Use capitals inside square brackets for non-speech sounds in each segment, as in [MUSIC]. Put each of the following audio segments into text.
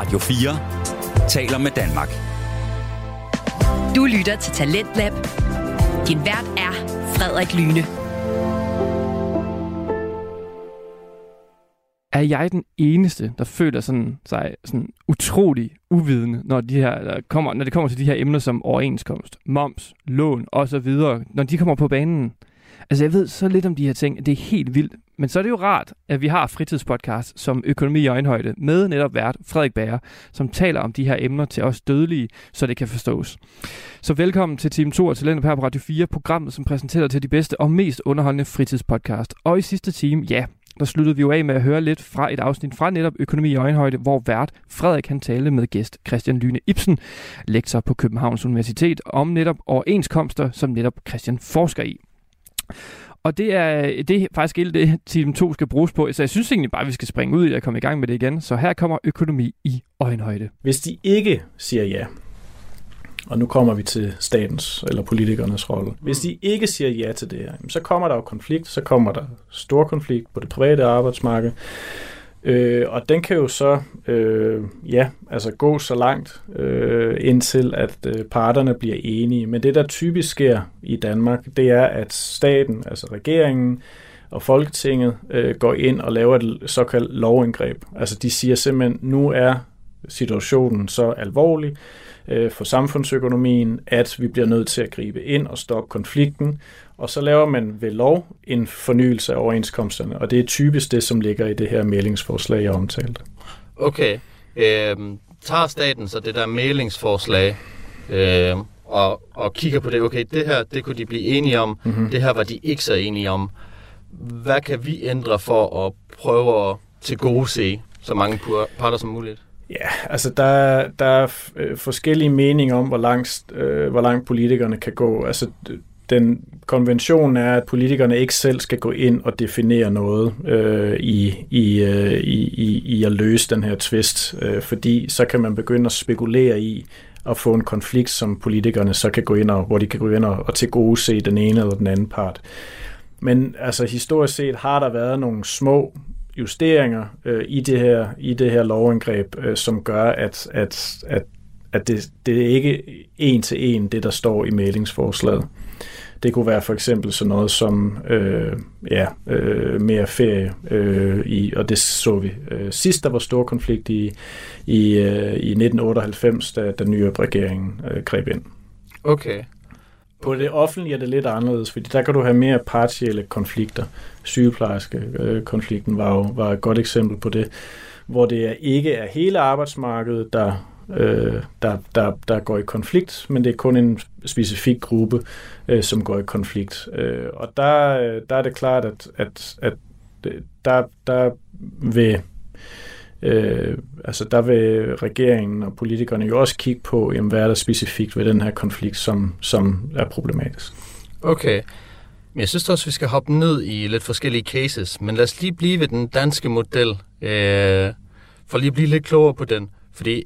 Radio 4 taler med Danmark. Du lytter til Talentlab. Din vært er Frederik Lyne. Er jeg den eneste, der føler sådan, sig sådan utrolig uvidende, når, de her, der kommer, når det kommer til de her emner som overenskomst, moms, lån osv., når de kommer på banen? Altså, jeg ved så lidt om de her ting, det er helt vildt. Men så er det jo rart, at vi har fritidspodcast som Økonomi i øjenhøjde med netop vært Frederik Bager, som taler om de her emner til os dødelige, så det kan forstås. Så velkommen til Team 2 og Talentet her på Radio 4, programmet, som præsenterer til de bedste og mest underholdende fritidspodcast. Og i sidste time, ja, der sluttede vi jo af med at høre lidt fra et afsnit fra netop Økonomi i øjenhøjde, hvor vært Frederik han talte med gæst Christian Lyne Ibsen, lektor på Københavns Universitet, om netop overenskomster, som netop Christian forsker i. Og det er, det er faktisk hele det, Team 2 skal bruges på. Så jeg synes egentlig bare, at vi skal springe ud i og komme i gang med det igen. Så her kommer økonomi i øjenhøjde. Hvis de ikke siger ja, og nu kommer vi til statens eller politikernes rolle. Hvis de ikke siger ja til det her, så kommer der jo konflikt, så kommer der stor konflikt på det private arbejdsmarked. Øh, og den kan jo så øh, ja, altså gå så langt øh, indtil, at øh, parterne bliver enige. Men det, der typisk sker i Danmark, det er, at staten, altså regeringen og Folketinget, øh, går ind og laver et såkaldt lovindgreb. Altså de siger simpelthen, nu er situationen så alvorlig øh, for samfundsøkonomien, at vi bliver nødt til at gribe ind og stoppe konflikten. Og så laver man ved lov en fornyelse af overenskomsterne, og det er typisk det, som ligger i det her mailingsforslag, jeg omtalte. Okay. Øh, tager staten så det der mailingsforslag øh, og, og kigger på det, okay, det her, det kunne de blive enige om, mm-hmm. det her var de ikke så enige om. Hvad kan vi ændre for at prøve at tilgodese så mange parter som muligt? Ja, altså der, der er øh, forskellige meninger om, hvor langt, øh, hvor langt politikerne kan gå. Altså den konvention er, at politikerne ikke selv skal gå ind og definere noget øh, i, i, øh, i, i at løse den her tvist, øh, fordi så kan man begynde at spekulere i at få en konflikt, som politikerne så kan gå ind og, hvor de kan gå ind og, og til gode se den ene eller den anden part. Men altså historisk set har der været nogle små justeringer øh, i det her i det her lovindgreb, øh, som gør, at, at, at, at det, det er ikke en til en det, der står i mailingsforslaget. Det kunne være for eksempel sådan noget som øh, ja, øh, mere ferie, øh, i, og det så vi øh, sidst, der var stor konflikt i, i, øh, i 1998, da den nye regering øh, greb ind. Okay. På det offentlige er det lidt anderledes, fordi der kan du have mere partielle konflikter. Sygeplejerske-konflikten var jo var et godt eksempel på det, hvor det ikke er hele arbejdsmarkedet, der øh, der, der, der går i konflikt, men det er kun en specifik gruppe, øh, som går i konflikt. Øh, og der, der er det klart, at, at, at der, der vil øh, altså der vil regeringen og politikerne jo også kigge på, jamen, hvad er der specifikt ved den her konflikt, som, som er problematisk. Okay. Men jeg synes også, vi skal hoppe ned i lidt forskellige cases, men lad os lige blive ved den danske model, øh, for lige at blive lidt klogere på den. Fordi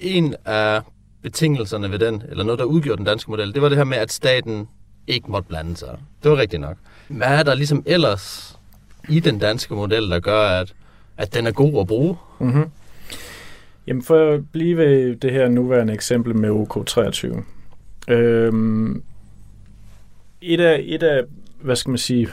en af betingelserne ved den, eller noget, der udgjorde den danske model, det var det her med, at staten ikke måtte blande sig. Det var rigtigt nok. Hvad er der ligesom ellers i den danske model, der gør, at, at den er god at bruge? Mm-hmm. Jamen for at blive ved det her nuværende eksempel med OK23. Øhm, et, af, et af, hvad skal man sige,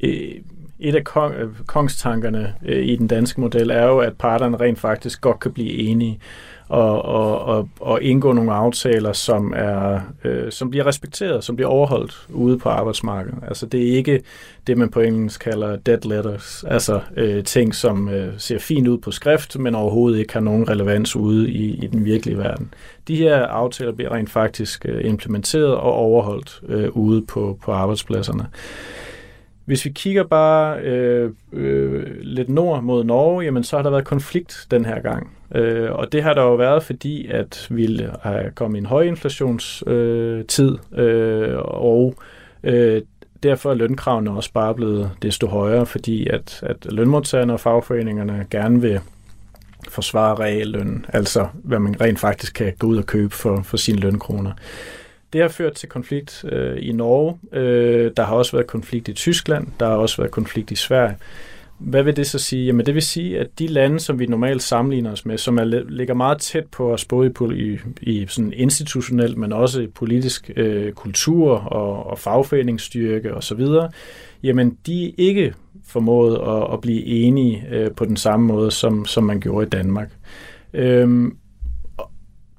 e, et af kong, øh, kongstankerne øh, i den danske model er jo, at parterne rent faktisk godt kan blive enige og, og, og, og indgå nogle aftaler, som er øh, som bliver respekteret, som bliver overholdt ude på arbejdsmarkedet. Altså det er ikke det, man på engelsk kalder dead letters, altså øh, ting, som øh, ser fint ud på skrift, men overhovedet ikke har nogen relevans ude i, i den virkelige verden. De her aftaler bliver rent faktisk øh, implementeret og overholdt øh, ude på, på arbejdspladserne. Hvis vi kigger bare øh, øh, lidt nord mod Norge, jamen så har der været konflikt den her gang. Øh, og det har der jo været, fordi at vi har øh, kommet i en høj inflationstid, øh, og øh, derfor er lønkravene også bare blevet desto højere, fordi at, at lønmodtagerne og fagforeningerne gerne vil forsvare reallønnen, altså hvad man rent faktisk kan gå ud og købe for, for sine lønkroner. Det har ført til konflikt øh, i Norge. Øh, der har også været konflikt i Tyskland. Der har også været konflikt i Sverige hvad vil det så sige? Jamen det vil sige, at de lande, som vi normalt sammenligner os med, som er, ligger meget tæt på os, både i, i sådan institutionelt, men også i politisk øh, kultur og, og fagforeningsstyrke osv., jamen de er ikke formået at, at blive enige øh, på den samme måde, som, som man gjorde i Danmark. Øhm,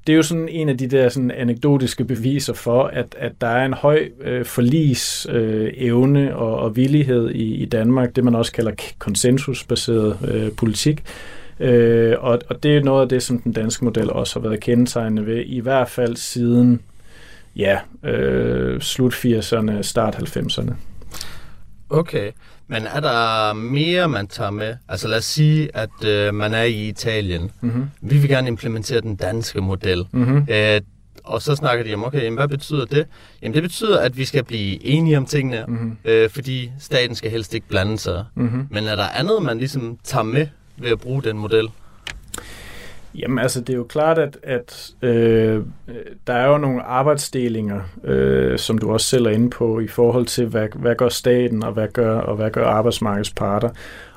det er jo sådan en af de der sådan anekdotiske beviser for, at, at der er en høj øh, forlis øh, evne og, og villighed i, i Danmark, det man også kalder konsensusbaseret øh, politik. Øh, og, og det er noget af det, som den danske model også har været kendetegnende ved, i hvert fald siden ja, øh, slut 80'erne, start 90'erne. Okay, men er der mere, man tager med? Altså lad os sige, at øh, man er i Italien. Mm-hmm. Vi vil gerne implementere den danske model. Mm-hmm. Øh, og så snakker de om, okay, jamen, hvad betyder det? Jamen det betyder, at vi skal blive enige om tingene, mm-hmm. øh, fordi staten skal helst ikke blande sig. Mm-hmm. Men er der andet, man ligesom tager med ved at bruge den model? Jamen altså, det er jo klart, at, at øh, der er jo nogle arbejdsdelinger, øh, som du også selv er inde på, i forhold til, hvad, hvad gør staten, og hvad gør, og hvad gør arbejdsmarkedets parter.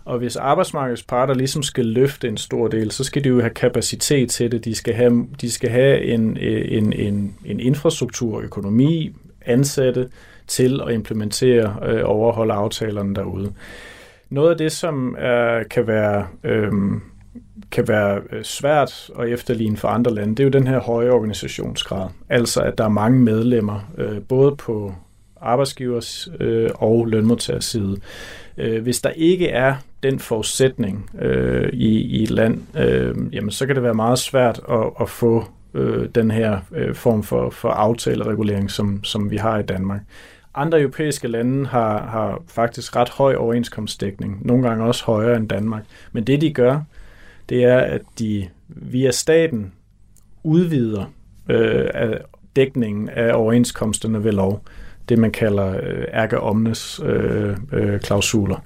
Og hvis arbejdsmarkedets parter ligesom skal løfte en stor del, så skal de jo have kapacitet til det. De skal have, de skal have en, en, en, en infrastruktur, økonomi, ansatte til at implementere øh, og øh, overholde aftalerne derude. Noget af det, som er, kan være... Øh, kan være øh, svært at efterligne for andre lande, det er jo den her høje organisationsgrad. Altså at der er mange medlemmer, øh, både på arbejdsgivers øh, og lønmodtagers side. Øh, hvis der ikke er den forudsætning øh, i, i et land, jamen så kan det være meget svært at, at få den her form for, for aftaleregulering, som, som vi har i Danmark. Andre europæiske lande har, har faktisk ret høj overenskomstdækning, nogle gange også højere end Danmark. Men det de gør, det er, at de via staten udvider øh, af dækningen af overenskomsterne ved lov. Det, man kalder øh, erga omnes øh, øh, klausuler.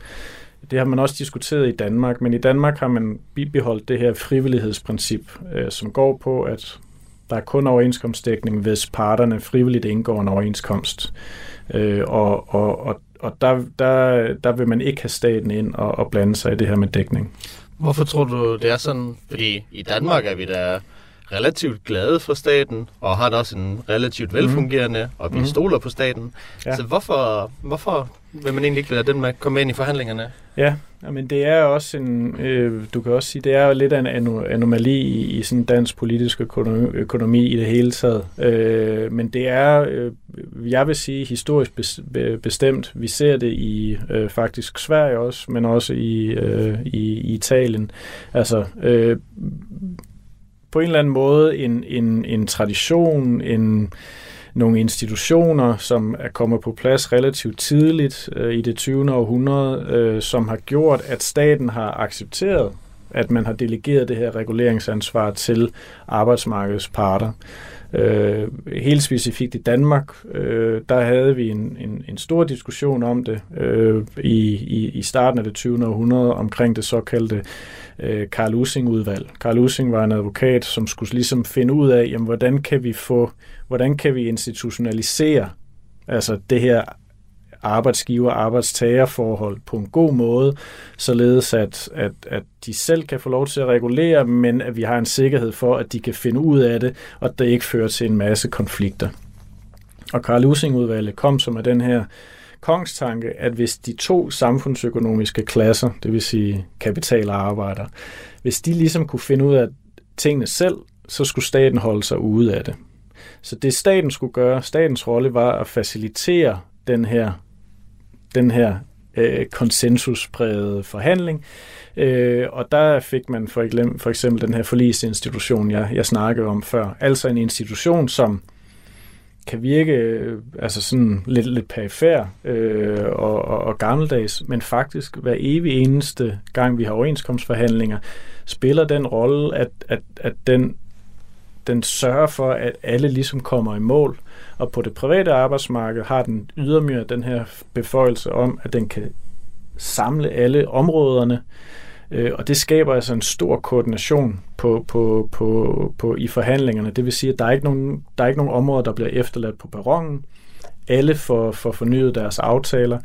Det har man også diskuteret i Danmark, men i Danmark har man bibeholdt det her frivillighedsprincip, øh, som går på, at der er kun overenskomstdækning, hvis parterne frivilligt indgår en overenskomst. Øh, og og, og, og der, der, der vil man ikke have staten ind og, og blande sig i det her med dækning. Hvorfor tror du, det er sådan? Fordi i Danmark er vi da relativt glade for staten, og har da også en relativt velfungerende, mm. og vi mm. stoler på staten. Ja. Så hvorfor, hvorfor vil man egentlig ikke lade den med komme ind i forhandlingerne? Ja, men det er også en, øh, du kan også sige, det er lidt af en anomali i, i sådan dansk politisk økonomi, økonomi i det hele taget. Øh, men det er, øh, jeg vil sige, historisk bestemt. Vi ser det i øh, faktisk Sverige også, men også i, øh, i, i Italien. Altså, øh, på en eller anden måde en, en, en tradition, en nogle institutioner, som er kommet på plads relativt tidligt øh, i det 20. århundrede, øh, som har gjort, at staten har accepteret, at man har delegeret det her reguleringsansvar til arbejdsmarkedets parter. Øh, helt specifikt i Danmark, øh, der havde vi en, en, en stor diskussion om det øh, i, i, i starten af det 20. århundrede omkring det såkaldte øh, Karl Ussing-udvalg. Karl Ussing var en advokat, som skulle ligesom finde ud af, jamen, hvordan kan vi få, hvordan kan vi institutionalisere altså det her arbejdsgiver-arbejdstagerforhold på en god måde, således at, at, at de selv kan få lov til at regulere, men at vi har en sikkerhed for, at de kan finde ud af det, og at det ikke fører til en masse konflikter. Og Karl Using-udvalget kom som af den her kongstanke, at hvis de to samfundsøkonomiske klasser, det vil sige kapital og arbejder, hvis de ligesom kunne finde ud af tingene selv, så skulle staten holde sig ude af det. Så det staten skulle gøre, statens rolle var at facilitere den her, den her øh, konsensusprægede forhandling, øh, og der fik man for eksempel, for eksempel den her forlisinstitution, jeg, jeg snakkede om før, altså en institution, som kan virke øh, altså sådan lidt, lidt perifær øh, og, og, og gammeldags, men faktisk hver evig eneste gang, vi har overenskomstforhandlinger, spiller den rolle, at, at, at den, den sørger for, at alle ligesom kommer i mål. Og på det private arbejdsmarked har den ydermere den her beføjelse om, at den kan samle alle områderne, Øh, og det skaber altså en stor koordination på, på, på, på, i forhandlingerne. Det vil sige, at der er ikke nogen, der er ikke nogen områder, der bliver efterladt på perronen. Alle får, får fornyet deres aftaler,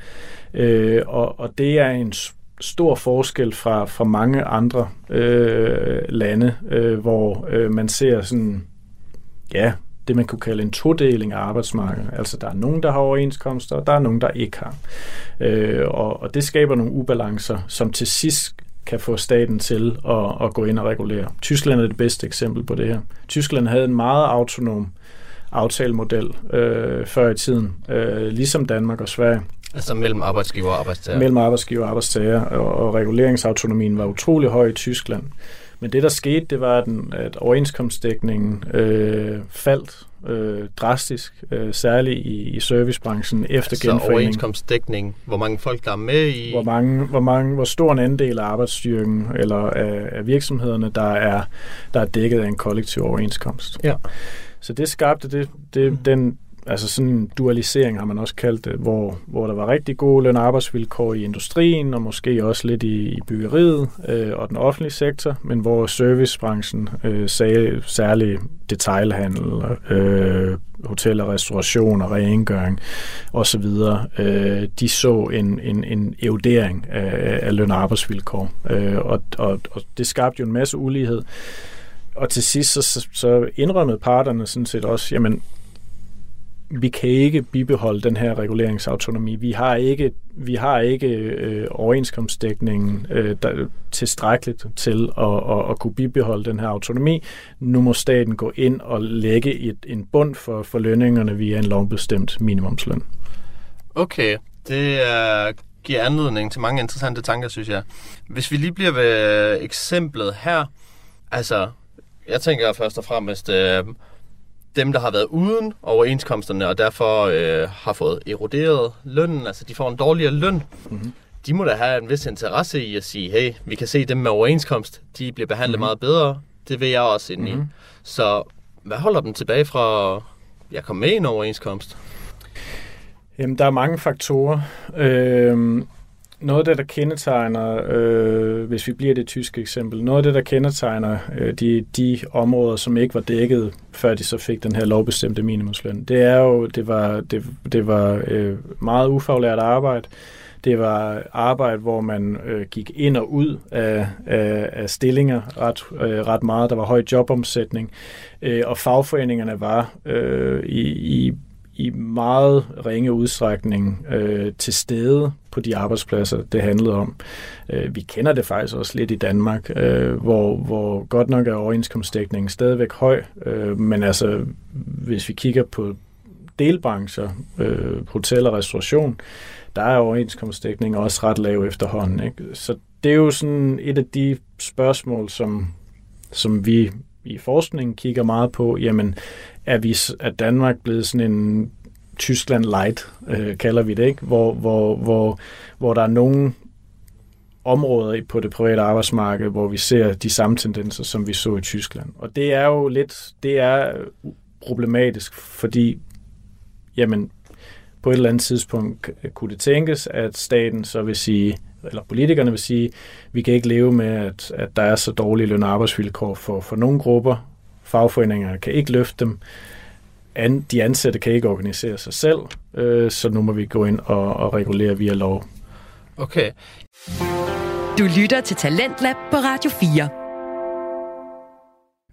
øh, og, og det er en stor forskel fra, fra mange andre øh, lande, øh, hvor øh, man ser sådan, ja, det man kunne kalde en todeling af arbejdsmarkedet. Altså der er nogen, der har overenskomster, og der er nogen, der ikke har. Øh, og, og det skaber nogle ubalancer, som til sidst kan få staten til at, at gå ind og regulere. Tyskland er det bedste eksempel på det her. Tyskland havde en meget autonom aftalemodel øh, før i tiden, øh, ligesom Danmark og Sverige. Altså mellem arbejdsgiver og arbejdstager? Mellem arbejdsgiver og arbejdstager, og, og reguleringsautonomien var utrolig høj i Tyskland. Men det, der skete, det var, at, den, at overenskomstdækningen øh, faldt øh, drastisk, øh, særligt i, i servicebranchen efter altså genforeningen. overenskomstdækning, hvor mange folk, der er med i... Hvor, mange, hvor, mange, hvor stor en andel af arbejdsstyrken eller af, af virksomhederne, der er, der er dækket af en kollektiv overenskomst. Ja. Så det skabte det, det, den, altså sådan en dualisering har man også kaldt det, hvor, hvor der var rigtig gode løn- og arbejdsvilkår i industrien, og måske også lidt i, i byggeriet øh, og den offentlige sektor, men hvor servicebranchen, øh, sag, særlig detailhandel, øh, hotel og restauration og rengøring osv., øh, de så en, en, en erodering af, af løn- og arbejdsvilkår, øh, og, og, og det skabte jo en masse ulighed. Og til sidst så, så indrømmede parterne sådan set også, jamen vi kan ikke bibeholde den her reguleringsautonomi. Vi har ikke, vi har ikke øh, overenskomstdækningen øh, der, tilstrækkeligt til at, at, at kunne bibeholde den her autonomi. Nu må staten gå ind og lægge et, en bund for, for lønningerne via en lovbestemt minimumsløn. Okay, det er, giver anledning til mange interessante tanker, synes jeg. Hvis vi lige bliver ved eksemplet her, altså, jeg tænker først og fremmest, øh, dem, der har været uden overenskomsterne, og derfor øh, har fået eroderet lønnen, altså de får en dårligere løn, mm-hmm. de må da have en vis interesse i at sige, hey, vi kan se dem med overenskomst, de bliver behandlet mm-hmm. meget bedre, det vil jeg også ind mm-hmm. i. Så hvad holder dem tilbage fra at komme med i en overenskomst? Jamen, der er mange faktorer. Øh, noget af det, der kendetegner, øh, hvis vi bliver det tyske eksempel, noget af det, der kendetegner øh, de, de områder, som ikke var dækket, før de så fik den her lovbestemte minimumsløn, det er jo, det var, det, det var øh, meget ufaglært arbejde. Det var arbejde, hvor man øh, gik ind og ud af, af, af stillinger ret, øh, ret meget. Der var høj jobomsætning, øh, og fagforeningerne var øh, i, i i meget ringe udstrækning øh, til stede på de arbejdspladser, det handlede om. Øh, vi kender det faktisk også lidt i Danmark, øh, hvor, hvor godt nok er overenskomstdækningen stadigvæk høj, øh, men altså, hvis vi kigger på delbrancher, øh, hotel og restauration, der er overenskomstdækningen også ret lav efterhånden. Ikke? Så det er jo sådan et af de spørgsmål, som, som vi i forskningen kigger meget på, jamen er, vi, er Danmark blevet sådan en Tyskland light, øh, kalder vi det, ikke? Hvor, hvor, hvor, hvor der er nogle områder på det private arbejdsmarked, hvor vi ser de samme tendenser, som vi så i Tyskland. Og det er jo lidt, det er problematisk, fordi jamen, på et eller andet tidspunkt kunne det tænkes, at staten så vil sige, eller politikerne vil sige, vi kan ikke leve med, at, at der er så dårlige løn- og arbejdsvilkår for, for nogle grupper. Fagforeningerne kan ikke løfte dem. An, de ansatte kan ikke organisere sig selv, øh, så nu må vi gå ind og, og regulere via lov. Okay. Du lytter til Talentlab på Radio 4.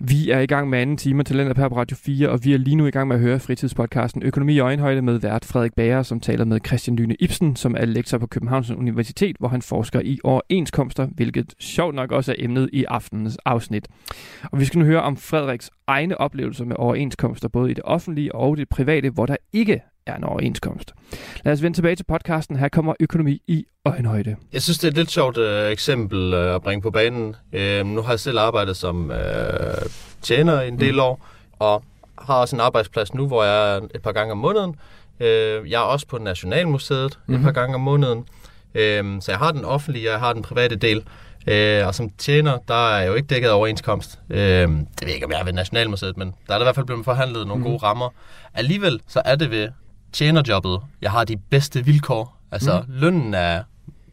Vi er i gang med anden time Talenter her på Radio 4, og vi er lige nu i gang med at høre fritidspodcasten Økonomi i øjenhøjde med vært Frederik Bager, som taler med Christian Lyne Ibsen, som er lektor på Københavns Universitet, hvor han forsker i overenskomster, hvilket sjovt nok også er emnet i aftenens afsnit. Og vi skal nu høre om Frederiks egne oplevelser med overenskomster, både i det offentlige og det private, hvor der ikke er en overenskomst. Lad os vende tilbage til podcasten. Her kommer økonomi i øjenhøjde. Jeg synes, det er et lidt sjovt uh, eksempel uh, at bringe på banen. Uh, nu har jeg selv arbejdet som uh, tjener en del mm. år, og har også en arbejdsplads nu, hvor jeg er et par gange om måneden. Uh, jeg er også på Nationalmuseet mm. et par mhm. gange om måneden. Uh, så jeg har den offentlige, og jeg har den private del. Øh, og som tjener, der er jo ikke dækket overenskomst. Øh, det ved jeg ikke, om jeg er ved Nationalmuseet, men der er der i hvert fald blevet forhandlet nogle mm. gode rammer. Alligevel så er det ved tjenerjobbet, jeg har de bedste vilkår. Altså, mm. lønnen er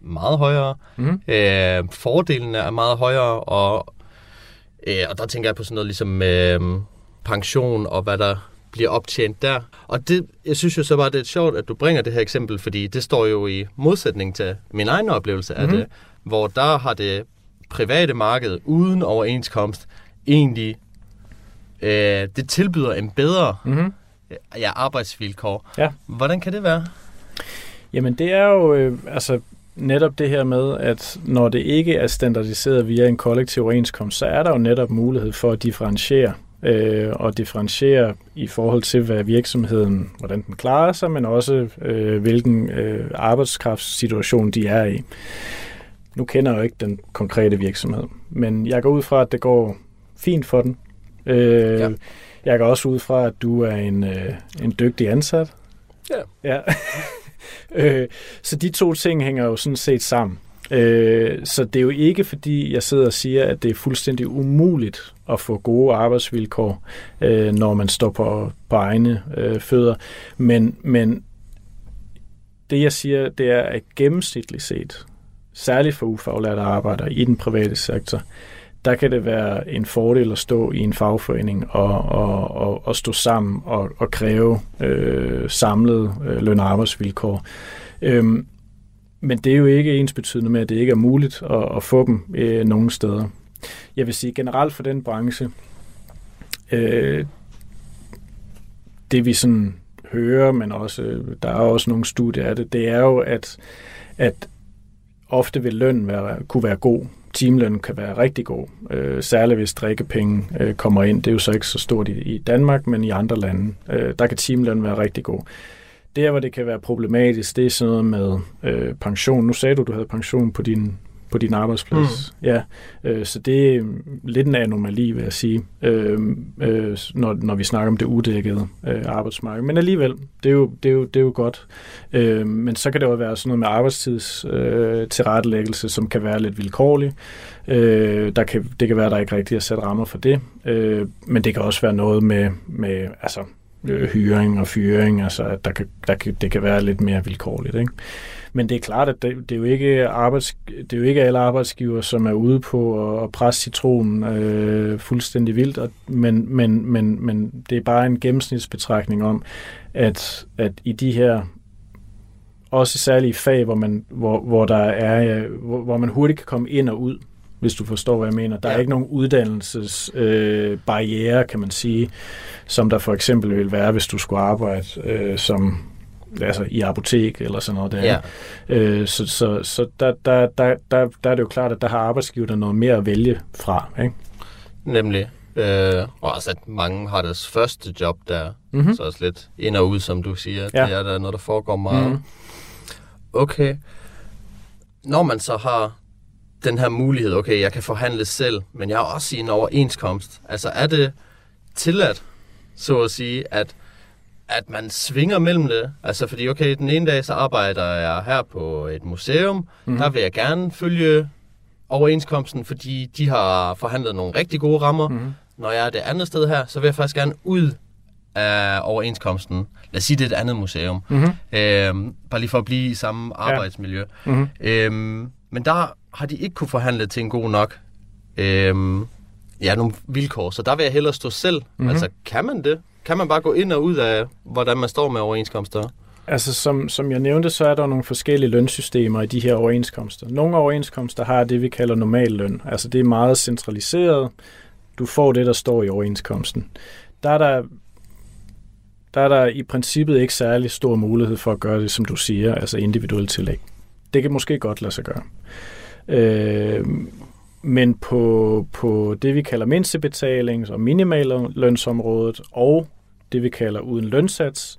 meget højere, mm. øh, fordelene er meget højere, og, øh, og der tænker jeg på sådan noget ligesom øh, pension og hvad der bliver optjent der. Og det, jeg synes jo så bare, det er sjovt, at du bringer det her eksempel, fordi det står jo i modsætning til min egen oplevelse af mm. det. hvor der har det private marked uden overenskomst egentlig øh, det tilbyder en bedre Mm-hmm. Ja, arbejdsvilkår. Ja. Hvordan kan det være? Jamen det er jo øh, altså netop det her med, at når det ikke er standardiseret via en kollektiv overenskomst, så er der jo netop mulighed for at differentiere øh, og differentiere i forhold til, hvad virksomheden, hvordan den klarer sig, men også øh, hvilken øh, arbejdskraftssituation de er i. Nu kender jeg jo ikke den konkrete virksomhed, men jeg går ud fra, at det går fint for den. Øh, Ja. Jeg går også ud fra, at du er en, øh, en dygtig ansat. Ja. Ja. [LAUGHS] øh, så de to ting hænger jo sådan set sammen. Øh, så det er jo ikke fordi, jeg sidder og siger, at det er fuldstændig umuligt at få gode arbejdsvilkår, øh, når man står på, på egne øh, fødder. Men, men det jeg siger, det er, at gennemsnitligt set, særligt for ufaglærte arbejdere i den private sektor, der kan det være en fordel at stå i en fagforening og, og, og, og stå sammen og, og kræve øh, samlede øh, løn- og arbejdsvilkår. Øhm, men det er jo ikke ens betydende med, at det ikke er muligt at, at få dem øh, nogen steder. Jeg vil sige generelt for den branche, øh, det vi sådan hører, men også, øh, der er også nogle studier af det, det er jo, at, at ofte vil løn være, kunne være god. Timeløn kan være rigtig god, øh, særligt hvis drikkepenge øh, kommer ind. Det er jo så ikke så stort i, i Danmark, men i andre lande. Øh, der kan timeløn være rigtig god. Der, hvor det kan være problematisk, det er sådan noget med øh, pension. Nu sagde du, du havde pension på din, på din arbejdsplads. Mm. Ja, øh, så det er lidt en anomali, vil jeg sige, øh, øh, når, når vi snakker om det uddækkede øh, arbejdsmarked. Men alligevel, det er jo, det er jo, det er jo godt. Øh, men så kan det jo være sådan noget med arbejdstids øh, tilrettelæggelse, som kan være lidt vilkårlig. Øh, der kan, det kan være, der ikke rigtig er sat rammer for det. Øh, men det kan også være noget med, med altså, øh, hyring og fyring, altså at der kan, der kan, det kan være lidt mere vilkårligt. Ikke? Men det er klart, at det, det, er jo ikke arbejds, det er jo ikke alle arbejdsgiver, som er ude på at, at presse citronen øh, fuldstændig vildt, og, men, men, men, men det er bare en gennemsnitsbetragtning om, at, at i de her også særlige fag, hvor man, hvor, hvor der er, øh, hvor, hvor man hurtigt kan komme ind og ud, hvis du forstår, hvad jeg mener. Der er Ja. ikke nogen uddannelsesbarriere, øh, kan man sige, som der for eksempel vil være, hvis du skulle arbejde øh, som altså i apotek eller sådan noget der. Ja. Øh, så så, så der, der, der, der, der er det jo klart, at der har arbejdsgiverne noget mere at vælge fra. Ikke? Nemlig. Øh, og også at mange har deres første job der, Mhm. mm-hmm. så også lidt ind og ud, som du siger. Ja. Det er der noget, der foregår meget. Mhm. Okay. Når man så har den her mulighed, okay, jeg kan forhandle selv, men jeg har også i en overenskomst. Altså er det tilladt, så at sige, at, at man svinger mellem det? Altså fordi, okay, den ene dag så arbejder jeg her på et museum, mm-hmm. der vil jeg gerne følge overenskomsten, fordi de har forhandlet nogle rigtig gode rammer. Mhm. Når jeg er det andet sted her, så vil jeg faktisk gerne ud af overenskomsten. Lad os sige, det er et andet museum. Mhm. Øhm, bare lige for at blive i samme arbejdsmiljø. Mhm. Øhm, men der har de ikke kunne forhandle til en god nok øhm, ja, nogle vilkår. Så der vil jeg hellere stå selv. Mhm. Mm-hmm. Altså, kan man det? Kan man bare gå ind og ud af, hvordan man står med overenskomster? Altså, som, som jeg nævnte, så er der nogle forskellige lønsystemer i de her overenskomster. Nogle overenskomster har det, vi kalder normal løn. Altså, det er meget centraliseret. Du får det, der står i overenskomsten. Der er der, der er der i princippet ikke særlig stor mulighed for at gøre det, som du siger, altså individuelt tillæg. Det kan måske godt lade sig gøre. Øh, men på, på det, vi kalder mindstebetalings- og minimallønsområdet, og det, vi kalder uden lønsats,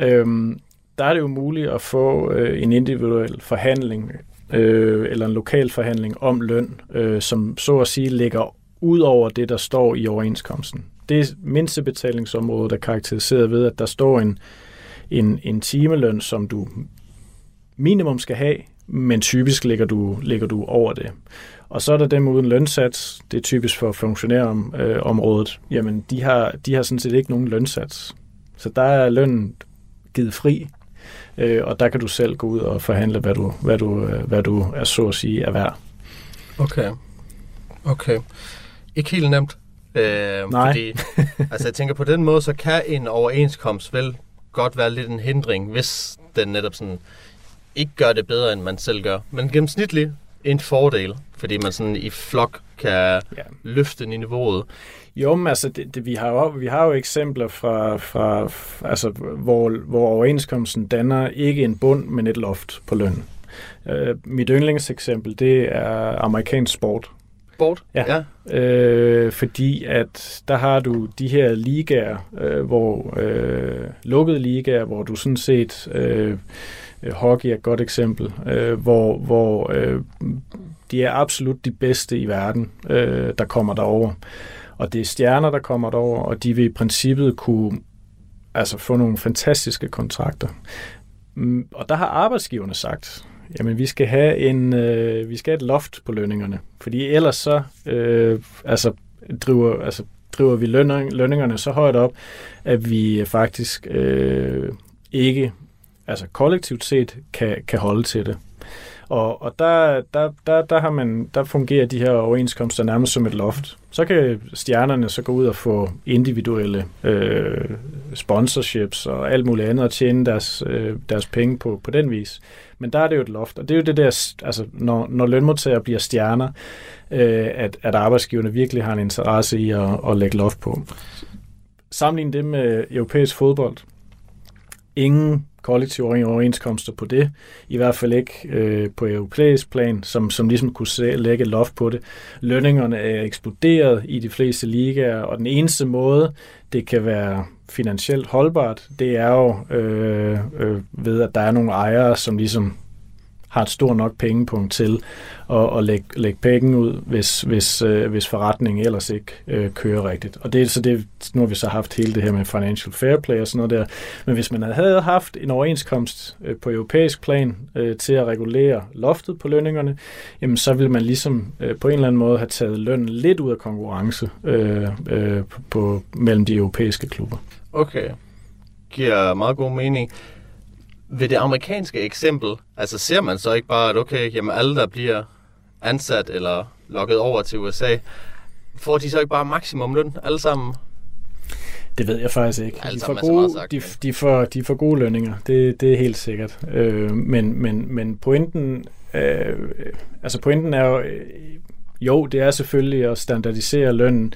øhm, der er det jo muligt at få øh, en individuel forhandling øh, eller en lokal forhandling om løn, øh, som så at sige ligger ud over det, der står i overenskomsten. Det mindstebetalingsområde er karakteriseret ved, at der står en, en, en timeløn, som du minimum skal have, men typisk ligger du, ligger du over det. Og så er der dem uden lønsats, det er typisk for funktionærområdet, øh, området. jamen de har, de har sådan set ikke nogen lønsats. Så der er lønnen givet fri, øh, og der kan du selv gå ud og forhandle, hvad du, hvad du, øh, hvad du er så at sige er værd. Okay. Okay. Ikke helt nemt. Øh, Nej. Fordi, [LAUGHS] altså jeg tænker på den måde, så kan en overenskomst vel godt være lidt en hindring, hvis den netop sådan ikke gør det bedre, end man selv gør. Men gennemsnitligt, en fordel, fordi man sådan i flok kan Ja. løfte niveauet. Jo, men altså, det, det, vi, har jo, vi har jo eksempler fra, fra altså, hvor, hvor overenskomsten danner ikke en bund, men et loft på løn. Uh, mit yndlingseksempel, det er amerikansk sport. Sport? Ja. Øh, fordi at der har du de her ligaer, øh, hvor øh, lukkede ligaer, hvor du sådan set øh, øh, Øh, hockey er et godt eksempel, øh, hvor hvor øh, de er absolut de bedste i verden, øh, der kommer derover. Og det er stjerner, der kommer derover, og de vil i princippet kunne altså få nogle fantastiske kontrakter. Mm, og der har arbejdsgiverne sagt, jamen vi skal have en øh, vi skal have et loft på lønningerne, fordi ellers så øh, altså driver altså driver vi lønning, lønningerne så højt op, at vi faktisk øh, ikke altså kollektivt set kan, kan holde til det. Og, og der, der, der, der, har man, der fungerer de her overenskomster nærmest som et loft. Så kan stjernerne så gå ud og få individuelle øh, sponsorships og alt muligt andet og tjene deres, øh, deres penge på, på den vis. Men der er det jo et loft, og det er jo det der, altså når, når lønmodtagere bliver stjerner, øh, at, at arbejdsgiverne virkelig har en interesse i at, at lægge loft på. Sammenlign det med europæisk fodbold. Ingen kollektive overenskomster på det, i hvert fald ikke øh, på europæisk plan, som, som ligesom kunne se, lægge loft på det. Lønningerne er eksploderet i de fleste ligaer, og den eneste måde, det kan være finansielt holdbart, det er jo øh, øh, ved, at der er nogle ejere, som ligesom har et stort nok pengepunkt til at, at lægge, lægge penge ud, hvis, hvis, øh, hvis forretningen ellers ikke øh, kører rigtigt. Og det, så det, nu har vi så haft hele det her med financial fair play og sådan noget der. Men hvis man havde haft en overenskomst øh, på europæisk plan øh, til at regulere loftet på lønningerne, jamen så ville man ligesom øh, på en eller anden måde have taget lønnen lidt ud af konkurrence øh, øh, på, på, mellem de europæiske klubber. Okay. Giver meget god mening. Ved det amerikanske eksempel, altså ser man så ikke bare, at okay, jamen alle, der bliver ansat eller lukket over til USA, får de så ikke bare maksimum løn alle sammen? Det ved jeg faktisk ikke. De får, gode, sagt, de, de, får, de får gode lønninger, det, det er helt sikkert. Øh, men, men, men pointen, øh, altså pointen er jo, øh, jo, det er selvfølgelig at standardisere lønnen,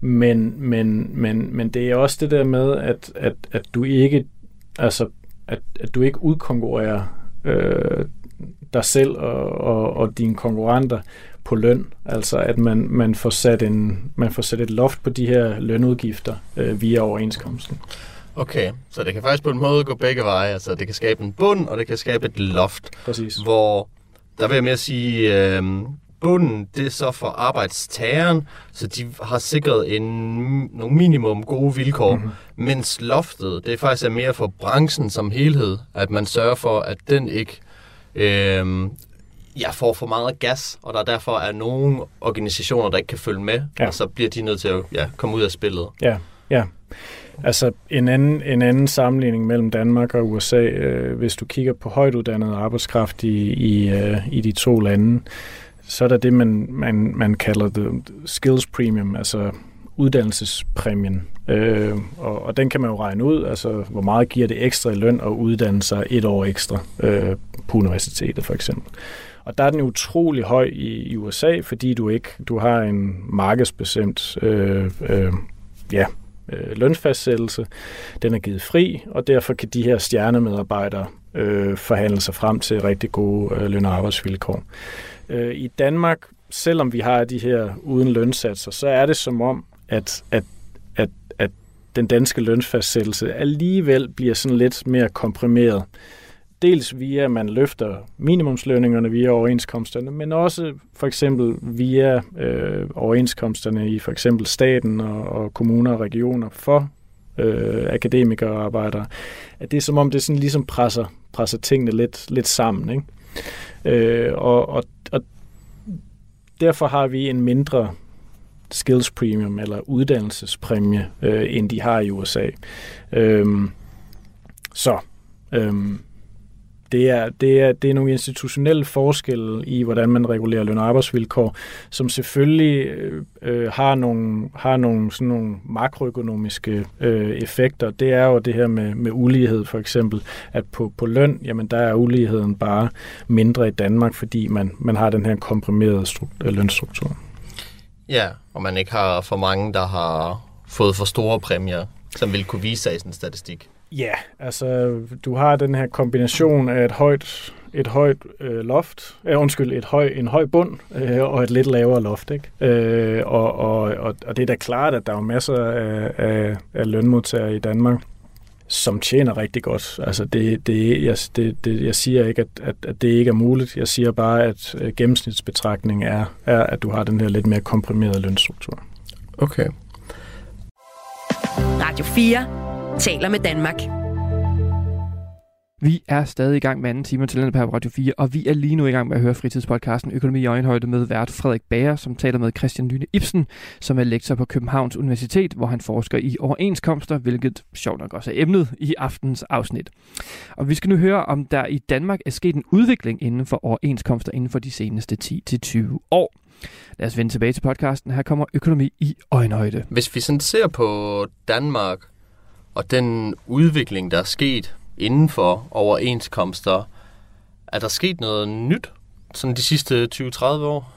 men, men, men, men det er også det der med, at, at, at du ikke, altså, at, at du ikke udkonkurrerer øh, dig selv og, og, og dine konkurrenter på løn. Altså at man, man, får sat en, man får sat et loft på de her lønudgifter øh, via overenskomsten. Okay, så det kan faktisk på en måde gå begge veje. Altså det kan skabe en bund, og det kan skabe et loft, Præcis. hvor der vil jeg mere sige, øh, bunden, det er så for arbejdstageren, så de har sikret en, nogle minimum gode vilkår, Mhm. mm-hmm. mens loftet, det faktisk er mere for branchen som helhed, at man sørger for, at den ikke øh, ja, får for meget gas, og der derfor er nogle organisationer, der ikke kan følge med, Ja. ja. og så bliver de nødt til at ja, komme ud af spillet. Ja, ja. Altså en anden, en anden sammenligning mellem Danmark og USA, øh, hvis du kigger på højt uddannet arbejdskraft i, i, øh, i de to lande, så er der det, man, man, man kalder the skills premium, altså uddannelsespræmien. Øh, og, og den kan man jo regne ud, altså hvor meget giver det ekstra i løn at uddanne sig et år ekstra øh, på universitetet for eksempel. Og der er den utrolig høj i, i USA, fordi du ikke du har en markedsbestemt øh, øh, ja, øh, lønfastsættelse. Den er givet fri, og derfor kan de her stjernemedarbejdere øh, forhandle sig frem til rigtig gode øh, løn- og arbejdsvilkår. Øh, I Danmark, selvom vi har de her uden lønsatser, så er det som om, at, at, at, at den danske lønfastsættelse alligevel bliver sådan lidt mere komprimeret. Dels via, at man løfter minimumslønningerne via overenskomsterne, men også for eksempel via øh, overenskomsterne i for eksempel staten og, og kommuner og regioner for øh, akademikere og arbejdere. At det er som om, det sådan ligesom presser, presser tingene lidt, lidt sammen. Ikke? Øh, og, og, og derfor har vi en mindre skills premium eller uddannelsespræmie, øh, end de har i USA. Øhm, så, øhm, det, er, det, er, det er nogle institutionelle forskelle i, hvordan man regulerer løn- og arbejdsvilkår, som selvfølgelig øh, øh, har nogle, har nogle, sådan nogle makroøkonomiske øh, effekter. Det er jo det her med, med ulighed for eksempel, at på, på løn, jamen der er uligheden bare mindre i Danmark, fordi man, man har den her komprimerede struktur, øh, lønstruktur. Ja, og man ikke har for mange, der har fået for store præmier, som vil kunne vise sig i sådan en statistik. Ja, altså du har den her kombination af et højt, et højt øh, loft, øh, undskyld, et høj, en høj bund øh, og et lidt lavere loft. Ikke? Øh, og, og, og, og det er da klart, at der er masser af, af, af lønmodtagere i Danmark, som tjener rigtig godt. Altså det, det, jeg, det, det, jeg siger ikke, at, at, at det ikke er muligt. Jeg siger bare, at øh, gennemsnitsbetragtning er, er, at du har den her lidt mere komprimerede lønstruktur. Okay. Radio 4 taler med Danmark. Vi er stadig i gang med anden time til på Radio 4, og vi er lige nu i gang med at høre fritidspodcasten Økonomi i øjenhøjde med vært Frederik Bager, som taler med Christian Lyne Ibsen, som er lektor på Københavns Universitet, hvor han forsker i overenskomster, hvilket sjovt nok også er emnet i aftens afsnit. Og vi skal nu høre, om der i Danmark er sket en udvikling inden for overenskomster inden for de seneste 10-20 år. Lad os vende tilbage til podcasten. Her kommer økonomi i øjenhøjde. Hvis vi sådan ser på Danmark og den udvikling, der er sket inden for overenskomster, er der sket noget nyt sådan de sidste 20-30 år?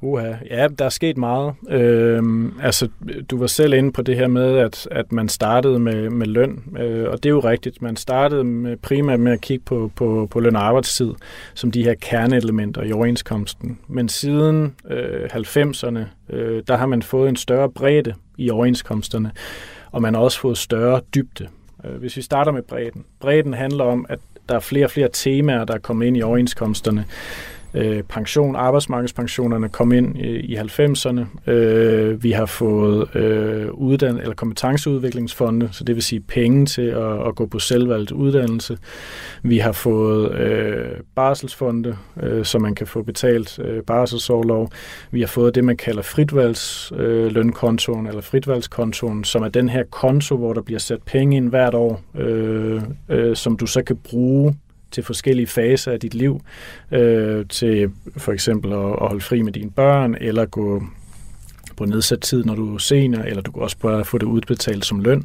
Uha, ja, der er sket meget. Øhm, altså, du var selv inde på det her med, at, at man startede med, med løn, øh, og det er jo rigtigt. Man startede med, primært med at kigge på, på, på løn og arbejdstid, som de her kerneelementer i overenskomsten. Men siden øh, 90'erne, øh, der har man fået en større bredde i overenskomsterne, og man har også fået større dybde. Øh, hvis vi starter med bredden. Bredden handler om, at der er flere og flere temaer, der er kommet ind i overenskomsterne øh, pension, arbejdsmarkedspensionerne kom ind i, i 90'erne. Øh, vi har fået øh, uddan eller kompetenceudviklingsfonde, så det vil sige penge til at, at gå på selvvalgt uddannelse. Vi har fået øh, barselsfonde, øh, så man kan få betalt øh, barselsårlov. Vi har fået det, man kalder fritvalgslønkontoen, øh, eller fritvalgskontoen, som er den her konto, hvor der bliver sat penge ind hvert år, øh, øh, som du så kan bruge til forskellige faser af dit liv, øh, til for eksempel at, at holde fri med dine børn, eller gå på nedsat tid, når du er senior, eller du kan også bare få det udbetalt som løn.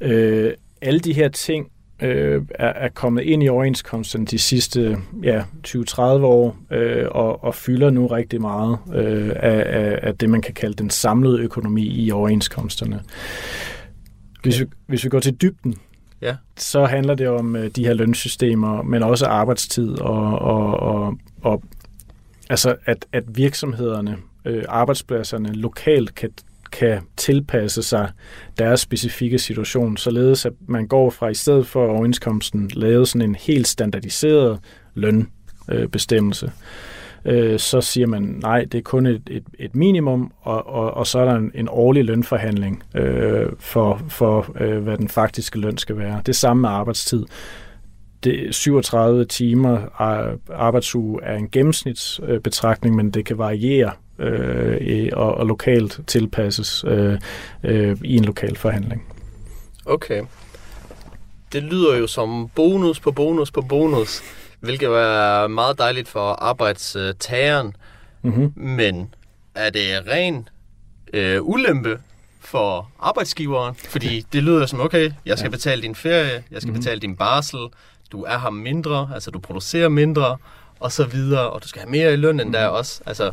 Øh, alle de her ting øh, er, er kommet ind i overenskomsten de sidste ja, 20-30 år, øh, og, og fylder nu rigtig meget øh, af, af, af det, man kan kalde den samlede økonomi i overenskomsterne. Hvis vi, hvis vi går til dybden, ja. så handler det om øh, de her lønsystemer, men også arbejdstid og, og, og, og altså at, at virksomhederne, øh, arbejdspladserne lokalt kan kan tilpasse sig deres specifikke situation, således at man går fra i stedet for overenskomsten lavet sådan en helt standardiseret lønbestemmelse, øh, øh, så siger man, nej, det er kun et, et, et minimum, og, og, og så er der en, en årlig lønforhandling øh, for, for øh, hvad den faktiske løn skal være. Det samme med arbejdstid. Det 37 timer arbejdsuge er en gennemsnitsbetragtning, men det kan variere øh, og, og lokalt tilpasses øh, øh, i en lokal forhandling. Okay. Det lyder jo som bonus på bonus på bonus hvilket er meget dejligt for arbejdstageren. Mm-hmm. Men er det ren øh, ulempe for arbejdsgiveren? Fordi det lyder som, okay, jeg skal ja. betale din ferie, jeg skal mm-hmm. betale din barsel, du er her mindre, altså du producerer mindre, og så videre, og du skal have mere i løn end mm-hmm. der også. Altså,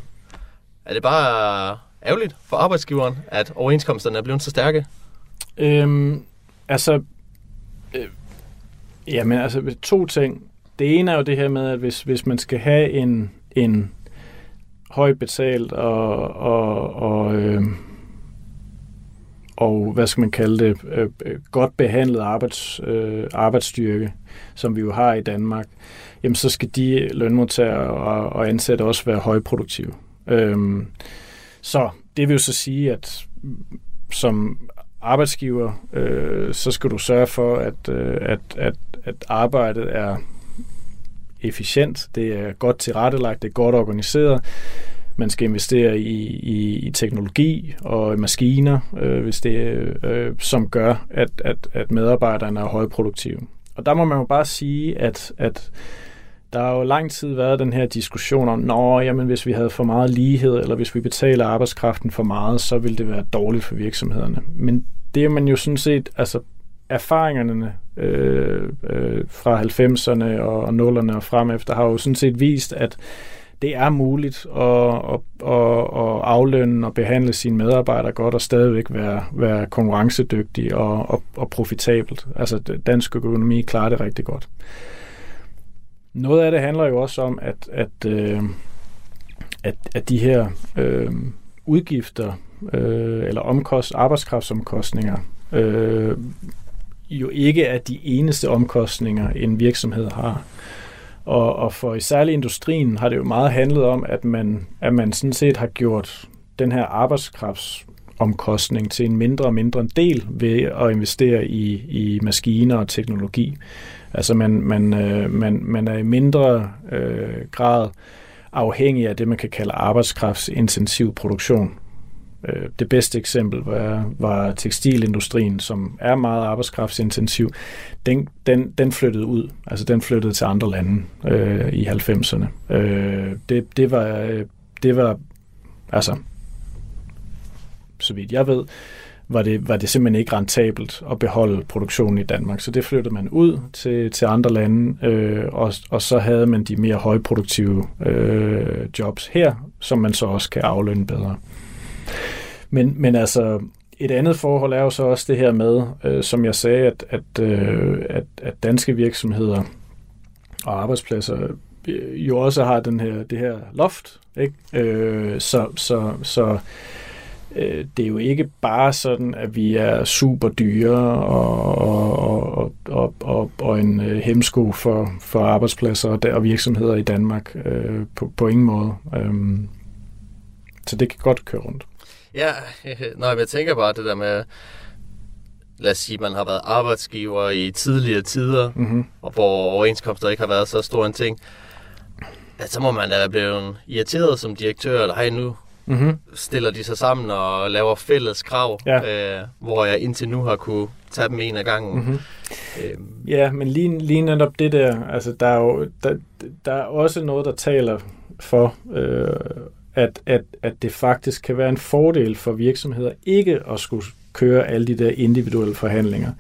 er det bare ærgerligt for arbejdsgiveren, at overenskomsterne er blevet så stærke? Øhm, altså, øh, jamen altså to ting. Det ene er jo det her med, at hvis, hvis man skal have en, en højt betalt og, og, og, øh, og hvad skal man kalde det, øh, øh, godt behandlet arbejds, øh, arbejdsstyrke, som vi jo har i Danmark, jamen så skal de lønmodtagere og, og ansatte også være højproduktive. Øh, så det vil jo så sige, at som arbejdsgiver, øh, så skal du sørge for, at, øh, at, at, at arbejdet er efficient, det er godt tilrettelagt, det er godt organiseret. Man skal investere i, i, i teknologi og maskiner, øh, hvis det, øh, som gør, at, at, at medarbejderne er højproduktive. og der må man jo bare sige, at, at der har jo lang tid været den her diskussion om, nå, jamen hvis vi havde for meget lighed, eller hvis vi betaler arbejdskraften for meget, så ville det være dårligt for virksomhederne. Men det er man jo sådan set, altså erfaringerne øh, øh, fra 90'erne og 0'erne og frem efter har jo sådan set vist, at det er muligt at, at, at, at aflønne og behandle sine medarbejdere godt og stadigvæk være, være konkurrencedygtig og, og, og profitabelt. Altså dansk økonomi klarer det rigtig godt. Noget af det handler jo også om, at, at, øh, at, at de her øh, udgifter øh, eller omkost, arbejdskraftsomkostninger øh, jo ikke er de eneste omkostninger, en virksomhed har. Og, og for i særlig industrien har det jo meget handlet om, at man, at man sådan set har gjort den her arbejdskraftsomkostning til en mindre og mindre del ved at investere i, i maskiner og teknologi. Altså man, man, øh, man, man er i mindre øh, grad afhængig af det, man kan kalde arbejdskraftsintensiv produktion. Øh, det bedste eksempel var, var tekstilindustrien, som er meget arbejdskraftsintensiv. Den, den, den flyttede ud, altså den flyttede til andre lande øh, i 90'erne. Øh, det, det, var, øh, det var, altså, så vidt jeg ved, var det, var det simpelthen ikke rentabelt at beholde produktionen i Danmark. Så det flyttede man ud til, til andre lande, øh, og, og så havde man de mere højproduktive øh, jobs her, som man så også kan aflønne bedre. Men, men altså, et andet forhold er jo så også det her med, øh, som jeg sagde, at, at, øh, at, at danske virksomheder og arbejdspladser øh, jo også har den her, det her loft. Ikke? Øh, så så, så øh, det er jo ikke bare sådan, at vi er super dyre og, og, og, og, og, og en øh, hemsko for, for arbejdspladser og, og virksomheder i Danmark øh, på, på ingen måde. Øh, så det kan godt køre rundt. Ja, [LAUGHS] nej, jeg tænker bare det der med, lad os sige, man har været arbejdsgiver i tidligere tider, mm-hmm. og hvor overenskomster ikke har været så stor en ting, at så må man da blive irriteret som direktør, eller hej nu, mm-hmm. stiller de sig sammen og laver fælles krav, ja. øh, hvor jeg indtil nu har kunne tage dem en af gangen. Mm-hmm. Øhm. Ja, men lige, lige netop det der, altså der er jo der, der er også noget, der taler for, øh, at, at, at det faktisk kan være en fordel for virksomheder ikke at skulle køre alle de der individuelle forhandlinger.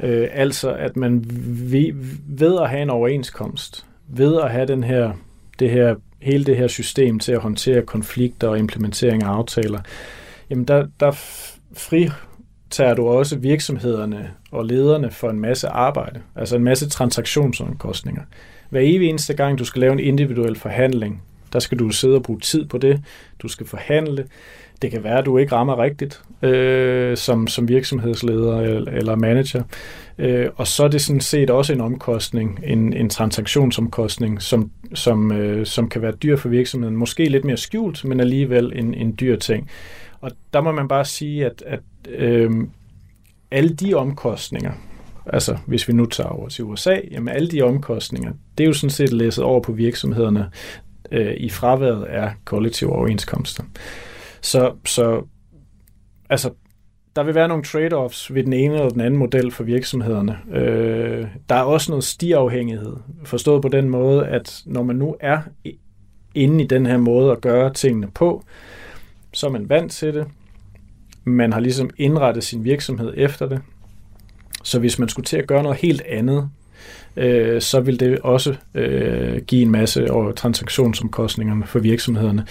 Øh, altså at man ved, ved at have en overenskomst, ved at have den her, det her, hele det her system til at håndtere konflikter og implementering af aftaler, jamen der, der fritager du også virksomhederne og lederne for en masse arbejde, altså en masse transaktionsomkostninger. Hver evig eneste gang, du skal lave en individuel forhandling, der skal du sidde og bruge tid på det. Du skal forhandle. Det kan være, at du ikke rammer rigtigt øh, som, som virksomhedsleder eller, eller manager. Øh, og så er det sådan set også en omkostning, en, en transaktionsomkostning, som, som, øh, som kan være dyr for virksomheden. Måske lidt mere skjult, men alligevel en, en dyr ting. Og der må man bare sige, at, at øh, alle de omkostninger, altså hvis vi nu tager over til USA, jamen alle de omkostninger, det er jo sådan set læsset over på virksomhederne øh, i fraværet af kollektive overenskomster. Så, så altså, der vil være nogle trade-offs ved den ene eller den anden model for virksomhederne. Øh, der er også noget stiafhængighed, forstået på den måde, at når man nu er inde i den her måde at gøre tingene på, så er man vant til det. Man har ligesom indrettet sin virksomhed efter det. Så hvis man skulle til at gøre noget helt andet, øh, så vil det også øh, give en masse over transaktionsomkostningerne for virksomhederne,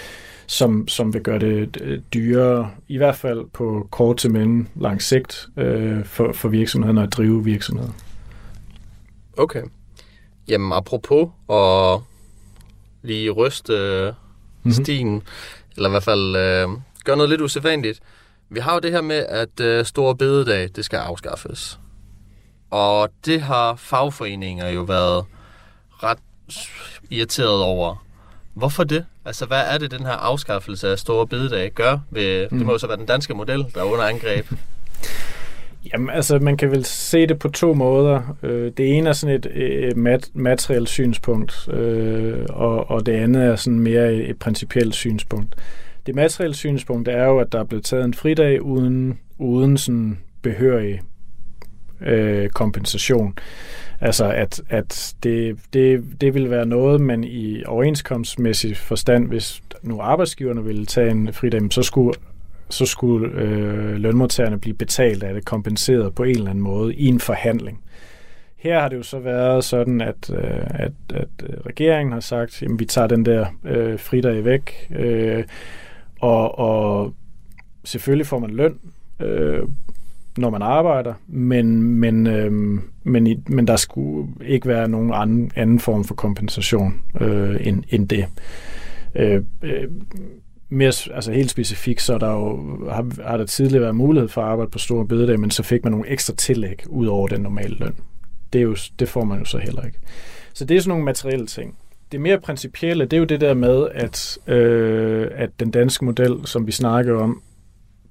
som, som vil gøre det øh, dyrere, i hvert fald på kort til mellem lang sigt, øh, for, for virksomhederne at drive virksomheder. Okay. Jamen, apropos og lige ryste øh, mm-hmm. eller i hvert fald øh, gøre noget lidt usædvanligt. Vi har jo det her med, at øh, store bededag, det skal afskaffes. Og det har fagforeninger jo været ret irriteret over. Hvorfor det? Altså, hvad er det, den her afskaffelse af store bededag gør? Ved, mm. Det må jo så være den danske model, der er under angreb. Jamen, altså, man kan vel se det på to måder. Øh, det ene er sådan et, et mat- materielt synspunkt, øh, og, og det andet er sådan mere et, et principielt synspunkt. Det materielle synspunkt er jo, at der er blevet taget en fridag uden, uden sådan behørig øh, kompensation. Altså, at, at det, det, det vil være noget, man i overenskomstmæssig forstand, hvis nu arbejdsgiverne ville tage en fridag, så skulle så skulle øh, lønmodtagerne blive betalt af det, kompenseret på en eller anden måde i en forhandling. Her har det jo så været sådan, at, øh, at, at regeringen har sagt, at vi tager den der øh, fridag væk, øh, og, og selvfølgelig får man løn, øh, når man arbejder, men, men, øh, men, i, men der skulle ikke være nogen anden, anden form for kompensation øh, end, end det. Øh, øh, mere altså helt specifikt, så der jo, har, har der tidligere været mulighed for at arbejde på store bededag, men så fik man nogle ekstra tillæg ud over den normale løn. Det, er jo, det får man jo så heller ikke. Så det er sådan nogle materielle ting. Det mere principielle, det er jo det der med, at, øh, at den danske model, som vi snakker om,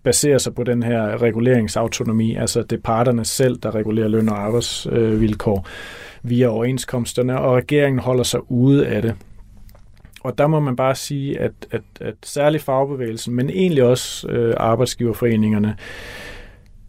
baserer sig på den her reguleringsautonomi, altså det er parterne selv, der regulerer løn og arbejdsvilkår via overenskomsterne, og regeringen holder sig ude af det. Og der må man bare sige, at, at, at særligt fagbevægelsen, men egentlig også øh, arbejdsgiverforeningerne, øh,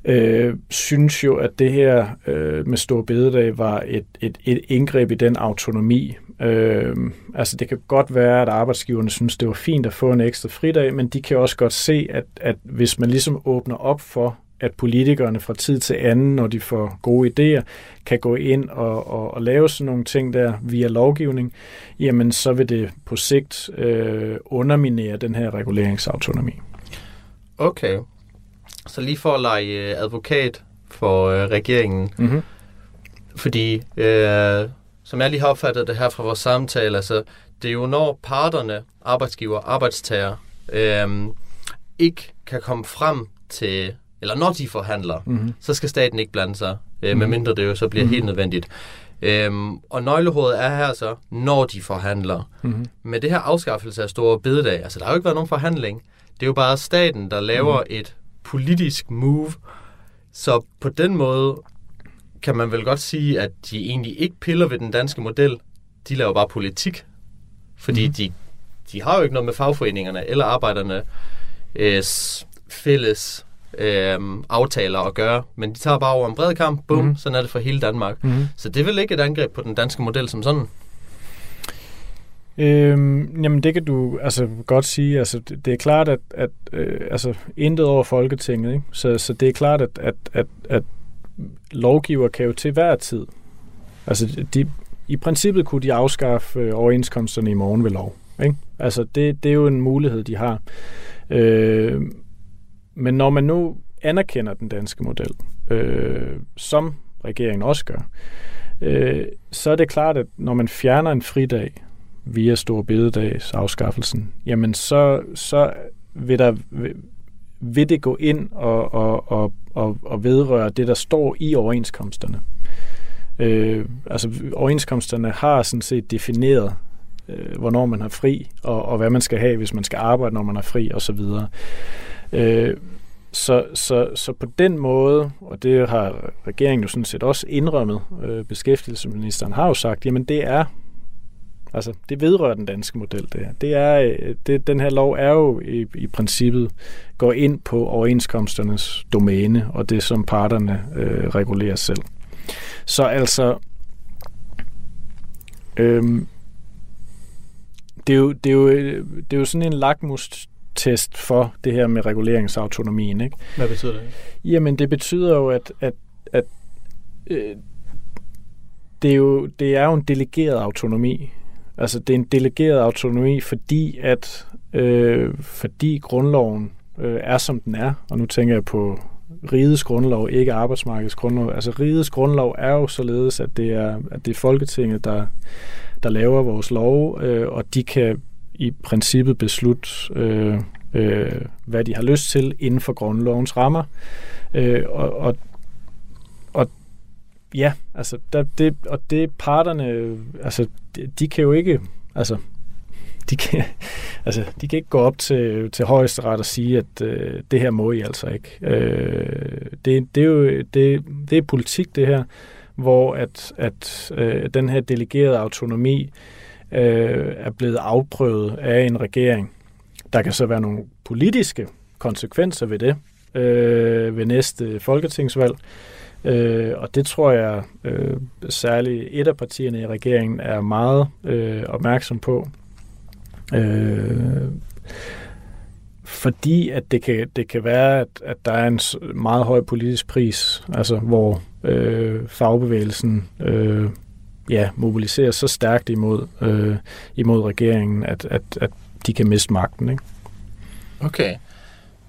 Øh, synes jo, at det her øh, med stor bededag var et, et, et indgreb i den autonomi. Øh, altså det kan godt være, at arbejdsgiverne synes, det var fint at få en ekstra fridag, men de kan også godt se, at, at hvis man ligesom åbner op for, at politikerne fra tid til anden, når de får gode idéer, kan gå ind og, og, og lave sådan nogle ting der via lovgivning, jamen så vil det på sigt øh, underminere den her reguleringsautonomi. Okay. Så lige for at lege øh, advokat for øh, regeringen, Mm-hmm. fordi øh, som jeg lige har opfattet det her fra vores samtale, altså det er jo når parterne, arbejdsgiver, arbejdstager, øh, ikke kan komme frem til eller når de forhandler, Mm-hmm. så skal staten ikke blande sig, øh, Mhm. medmindre det jo så bliver Mhm. helt nødvendigt. Øhm, og nøglehovedet er her så, når de forhandler. Mm-hmm. Med det her afskaffelse af store bededag, altså der har jo ikke været nogen forhandling. Det er jo bare staten, der laver Mhm. et politisk move. Så på den måde kan man vel godt sige, at de egentlig ikke piller ved den danske model. De laver bare politik. Fordi Mhm. de, de har jo ikke noget med fagforeningerne eller arbejderne øh, fælles øh, aftaler at gøre. Men de tager bare over en bred kamp. Bum, Mhm. sådan er det for hele Danmark. Mm-hmm. Så det er vel ikke et angreb på den danske model som sådan? Øhm, jamen det kan du altså godt sige. Altså det, det er klart at, at øh, altså intet over Folketinget, ikke? Så, så det er klart at, at, at, at lovgiver kan jo til hver tid. Altså de, i princippet kunne de afskaffe øh, overenskomsterne i morgen ved lov. Ikke? Altså det, det er jo en mulighed de har. Øh, men når man nu anerkender den danske model, øh, som regeringen også gør, øh, så er det klart, at når man fjerner en fridag, via Stor Bededags afskaffelsen, jamen så, så vil, der, vil, det gå ind og, og, og, og, og vedrøre det, der står i overenskomsterne. Øh, altså overenskomsterne har sådan set defineret, øh, hvornår man har fri, og, og hvad man skal have, hvis man skal arbejde, når man er fri, osv. Øh, så, så, så på den måde, og det har regeringen jo sådan set også indrømmet, øh, beskæftigelsesministeren har jo sagt, jamen det er Altså, det vedrører den danske model, det her. Det er, øh, det, den her lov er jo i, i princippet går ind på overenskomsternes domæne, og det som parterne øh, regulerer selv. Så altså, øhm, det, er jo, det, er jo, det er jo sådan en lakmustest for det her med reguleringsautonomien, ikke? Hvad betyder det? Jamen, det betyder jo, at, at, at øh, det, er jo, det er jo en delegeret autonomi. Altså, det er en delegeret autonomi, fordi at øh, fordi grundloven øh, er, som den er, og nu tænker jeg på rigets grundlov, ikke arbejdsmarkedets grundlov. Altså, rigets grundlov er jo således, at det er, at det er Folketinget, der, der laver vores lov, øh, og de kan i princippet beslutte, øh, øh, hvad de har lyst til inden for grundlovens rammer. Øh, og, og, og ja, altså, der, det, og det parterne, altså, de, de kan jo ikke, altså, de kan, [LAUGHS] altså, de kan ikke gå op til, til højesteret og sige, at øh, det her må I altså ikke. Øh, det, det er jo det, det er politik, det her, hvor at, at øh, den her delegerede autonomi øh, er blevet afprøvet af en regering. Der kan så være nogle politiske konsekvenser ved det øh, ved næste folketingsvalg. Øh, Øh, og det tror jeg øh, særligt et af partierne i regeringen er meget øh, opmærksom på. Øh, fordi at det kan, det kan være, at, at der er en meget høj politisk pris, altså hvor øh, fagbevægelsen øh, ja, mobiliserer så stærkt imod, øh, imod regeringen, at, at, at de kan miste magten. Ikke? Okay.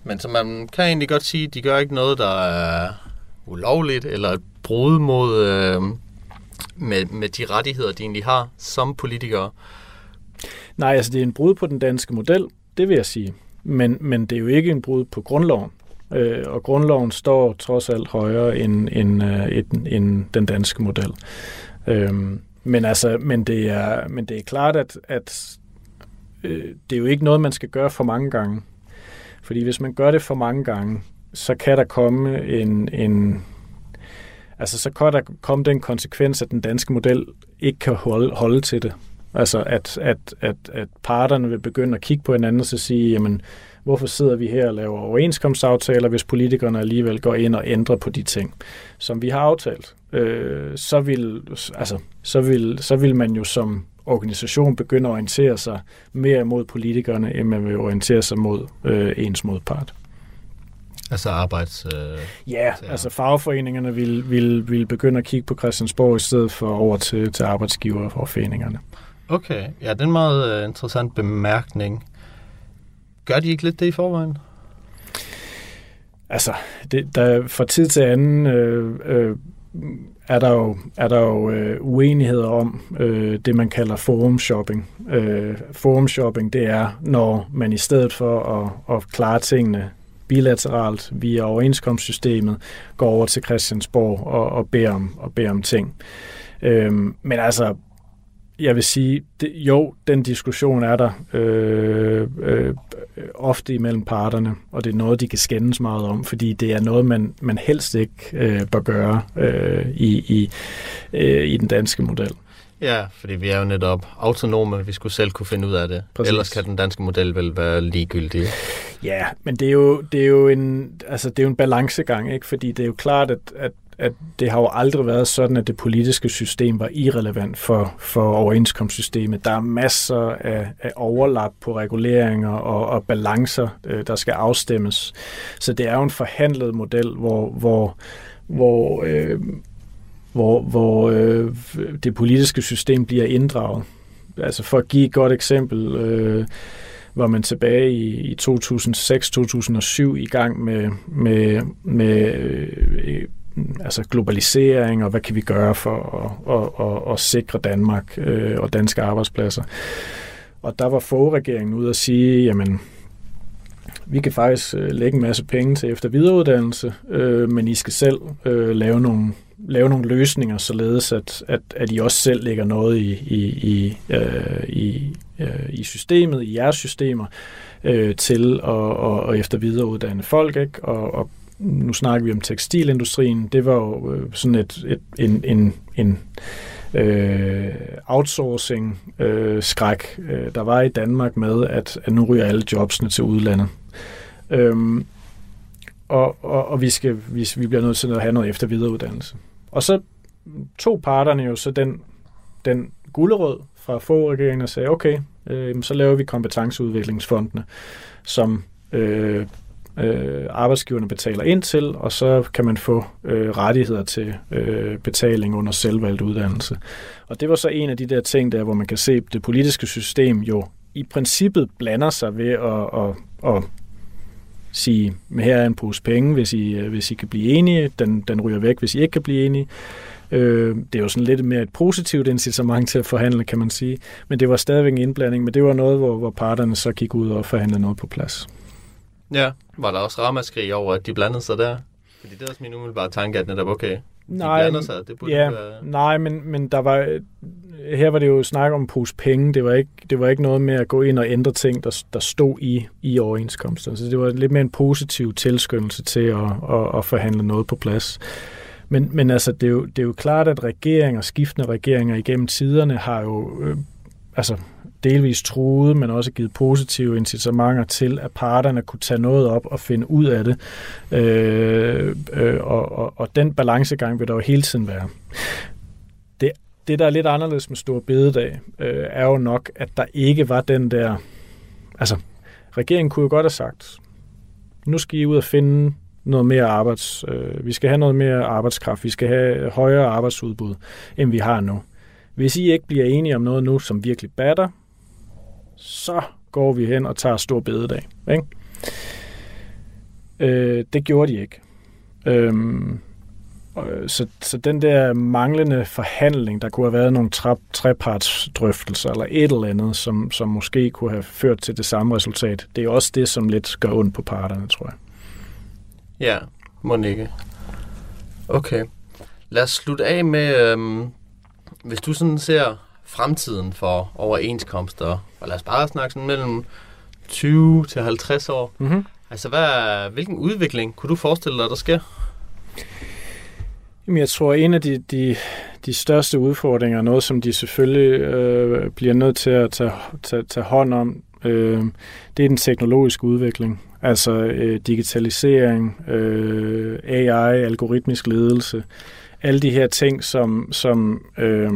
Men så man kan egentlig godt sige, at de gør ikke noget, der er ulovligt, eller et brud mod øh, med, med de rettigheder, de egentlig har som politikere. Nej, altså det er en brud på den danske model, det vil jeg sige. Men, men det er jo ikke en brud på grundloven. Øh, og grundloven står trods alt højere end, end, øh, end, end den danske model. Øh, men altså, men det er, men det er klart, at, at øh, det er jo ikke noget, man skal gøre for mange gange. Fordi hvis man gør det for mange gange, så kan der komme en, en altså så kan der komme den konsekvens, at den danske model ikke kan holde, holde til det. Altså at, at, at, at parterne vil begynde at kigge på hinanden og så sige, jamen hvorfor sidder vi her og laver overenskomstaftaler, hvis politikerne alligevel går ind og ændrer på de ting, som vi har aftalt. Øh, så, vil, altså, så, vil, så vil man jo som organisation begynde at orientere sig mere mod politikerne, end man vil orientere sig mod øh, ens modpart. Altså arbejds... Øh, ja, til, altså fagforeningerne vil, vil, vil begynde at kigge på Christiansborg i stedet for over til, til arbejdsgiver og foreningerne. Okay, ja, det er en meget uh, interessant bemærkning. Gør de ikke lidt det i forvejen? Altså, det, der, fra tid til anden øh, øh, er der jo, er der jo øh, uenigheder om øh, det, man kalder forum shopping. Øh, forum shopping, det er, når man i stedet for at, at klare tingene bilateralt via overenskomstsystemet, går over til Christiansborg og, og, beder, om, og beder om ting. Øhm, men altså, jeg vil sige, det, jo, den diskussion er der øh, øh, ofte imellem parterne, og det er noget, de kan skændes meget om, fordi det er noget, man, man helst ikke øh, bør gøre øh, i, i, øh, i den danske model. Ja, fordi vi er jo netop autonome, vi skulle selv kunne finde ud af det. Præcis. Ellers kan den danske model vel være ligegyldig. [LAUGHS] Ja, men det er jo, det er jo en, altså det er jo en balancegang, ikke? fordi det er jo klart, at, at at det har jo aldrig været sådan, at det politiske system var irrelevant for, for overenskomstsystemet. Der er masser af, af overlap på reguleringer og, og balancer, øh, der skal afstemmes. Så det er jo en forhandlet model, hvor, hvor, hvor, øh, hvor, hvor øh, det politiske system bliver inddraget. Altså for at give et godt eksempel, øh, var man tilbage i, i 2006-2007 i gang med, med, med øh, øh, altså globalisering, og hvad kan vi gøre for at, at, at, at sikre Danmark øh, og danske arbejdspladser. Og der var forregeringen ude at sige, jamen, vi kan faktisk øh, lægge en masse penge til efter videreuddannelse, øh, men I skal selv øh, lave, nogle, lave nogle løsninger, således at, at, at I også selv lægger noget i, i, i, øh, i, øh, i systemet, i jeres systemer, øh, til at, og, og efter videreuddanne folk, ikke? Og, og nu snakker vi om tekstilindustrien, det var jo øh, sådan et, et en, en, en øh, outsourcing øh, skræk, øh, der var i Danmark med, at, at nu ryger alle jobsene til udlandet. Øhm, og, og, og vi, skal, vi, vi bliver nødt til at have noget efter videreuddannelse. Og så tog parterne jo så den, den gulderød fra få regeringen og sagde, okay, øh, så laver vi kompetenceudviklingsfondene, som øh, øh, arbejdsgiverne betaler ind til, og så kan man få øh, rettigheder til øh, betaling under selvvalgt uddannelse. Og det var så en af de der ting der, hvor man kan se, at det politiske system jo i princippet blander sig ved at, at, at sige, her er en pose penge, hvis I, øh, hvis I kan blive enige, den, den ryger væk, hvis I ikke kan blive enige. Øh, det er jo sådan lidt mere et positivt incitament til at forhandle, kan man sige. Men det var stadigvæk en indblanding, men det var noget, hvor, hvor parterne så gik ud og forhandlede noget på plads. Ja, var der også ramaskrig over, at de blandede sig der? Fordi det er også min umiddelbare tanke, at netop, okay, nej, blander sig, det burde ja, være... Nej, men, men der var, her var det jo snak om pose penge. Det var, ikke, det var ikke noget med at gå ind og ændre ting, der, der stod i, i overenskomsten. Så det var lidt mere en positiv tilskyndelse til at, at, at forhandle noget på plads. Men, men altså, det er, jo, det er jo klart, at regeringer, skiftende regeringer igennem tiderne har jo... Øh, altså, delvis truet, men også givet positive incitamenter til, at parterne kunne tage noget op og finde ud af det. Øh, øh, og, og, og den balancegang vil der jo hele tiden være. Det, det der er lidt anderledes med Stor Bededag, øh, er jo nok, at der ikke var den der... Altså, regeringen kunne jo godt have sagt, nu skal I ud og finde noget mere arbejds... Øh, vi skal have noget mere arbejdskraft, vi skal have højere arbejdsudbud, end vi har nu. Hvis I ikke bliver enige om noget nu, som virkelig batter, så går vi hen og tager stor bededag. Ikke? Øh, det gjorde de ikke. Øhm, øh, så, så den der manglende forhandling, der kunne have været nogle tre, trepartsdrøftelser eller et eller andet, som, som måske kunne have ført til det samme resultat, det er også det, som lidt gør ondt på parterne, tror jeg. Ja, må ikke. Okay. Lad os slutte af med, øhm, hvis du sådan ser fremtiden for overenskomster, og lad os bare snakke sådan mellem 20 til 50 år. Mm-hmm. Altså, hvad, hvilken udvikling kunne du forestille dig, der sker? Jamen, jeg tror, en af de, de, de største udfordringer, noget som de selvfølgelig øh, bliver nødt til at tage, tage, tage hånd om, øh, det er den teknologiske udvikling. Altså øh, digitalisering, øh, AI, algoritmisk ledelse, alle de her ting, som, som øh,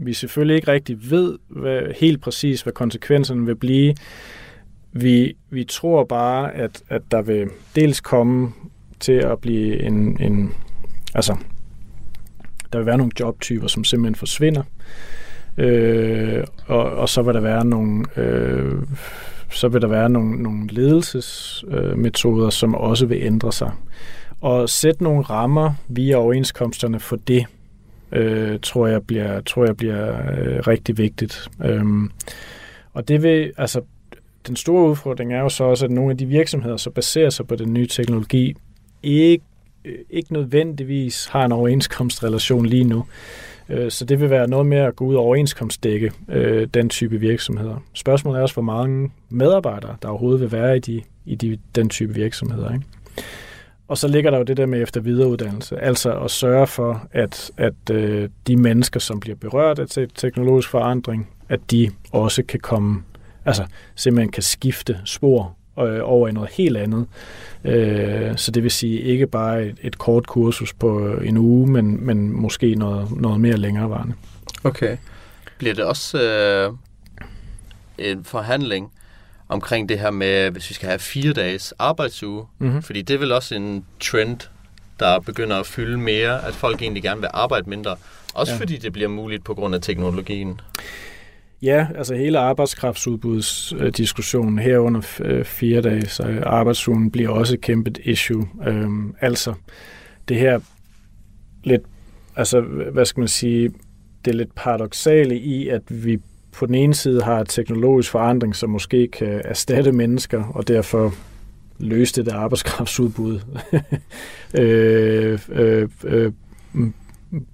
vi selvfølgelig ikke rigtig ved hvad, helt præcis, hvad konsekvenserne vil blive. Vi, vi tror bare, at, at der vil dels komme til at blive en, en altså, der vil være nogle jobtyper, som simpelthen forsvinder, øh, og, og så vil der være nogle øh, så vil der være nogle, nogle ledelsesmetoder, øh, som også vil ændre sig. Og sætte nogle rammer via overenskomsterne for det, øh, tror jeg bliver, tror jeg bliver øh, rigtig vigtigt. Øhm, og det vil, altså, den store udfordring er jo så også, at nogle af de virksomheder, som baserer sig på den nye teknologi, ikke, øh, ikke nødvendigvis har en overenskomstrelation lige nu. Øh, så det vil være noget med at gå ud og overenskomstdække øh, den type virksomheder. Spørgsmålet er også, hvor mange medarbejdere, der overhovedet vil være i, de, i de, den type virksomheder. Ikke? Og så ligger der jo det der med efter videreuddannelse, altså at sørge for, at, at øh, de mennesker, som bliver berørt af teknologisk forandring, at de også kan komme, altså simpelthen kan skifte spor øh, over i noget helt andet. Øh, så det vil sige ikke bare et, et kort kursus på øh, en uge, men, men måske noget, noget mere længerevarende. Okay. Bliver det også øh, en forhandling omkring det her med, hvis vi skal have fire dages arbejdsuge? Mm-hmm. Fordi det er vel også en trend, der begynder at fylde mere, at folk egentlig gerne vil arbejde mindre. Også ja. fordi det bliver muligt på grund af teknologien. Ja, altså hele arbejdskraftsudbudsdiskussionen herunder øh, fire dage, så arbejdsugen bliver også et kæmpe issue. Øhm, altså det her lidt, altså hvad skal man sige, det er lidt paradoxale i, at vi på den ene side har teknologisk forandring, som måske kan erstatte mennesker, og derfor løse det der arbejdskraftsudbud [LAUGHS] øh, øh, øh,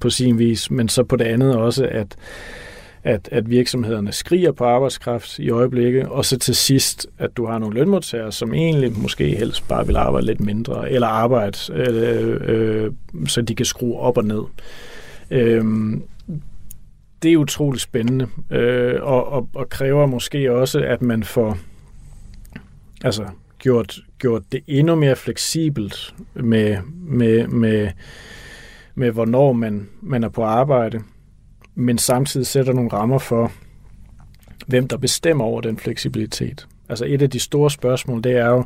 på sin vis, men så på det andet også, at at, at virksomhederne skriger på arbejdskraft i øjeblikket, og så til sidst, at du har nogle lønmodtagere, som egentlig måske helst bare vil arbejde lidt mindre, eller arbejde, øh, øh, så de kan skrue op og ned. Øh, det er utroligt spændende, øh, og, og, og kræver måske også, at man får altså, gjort, gjort det endnu mere fleksibelt med, med, med, med hvornår man, man er på arbejde men samtidig sætter nogle rammer for, hvem der bestemmer over den fleksibilitet. Altså et af de store spørgsmål, det er jo,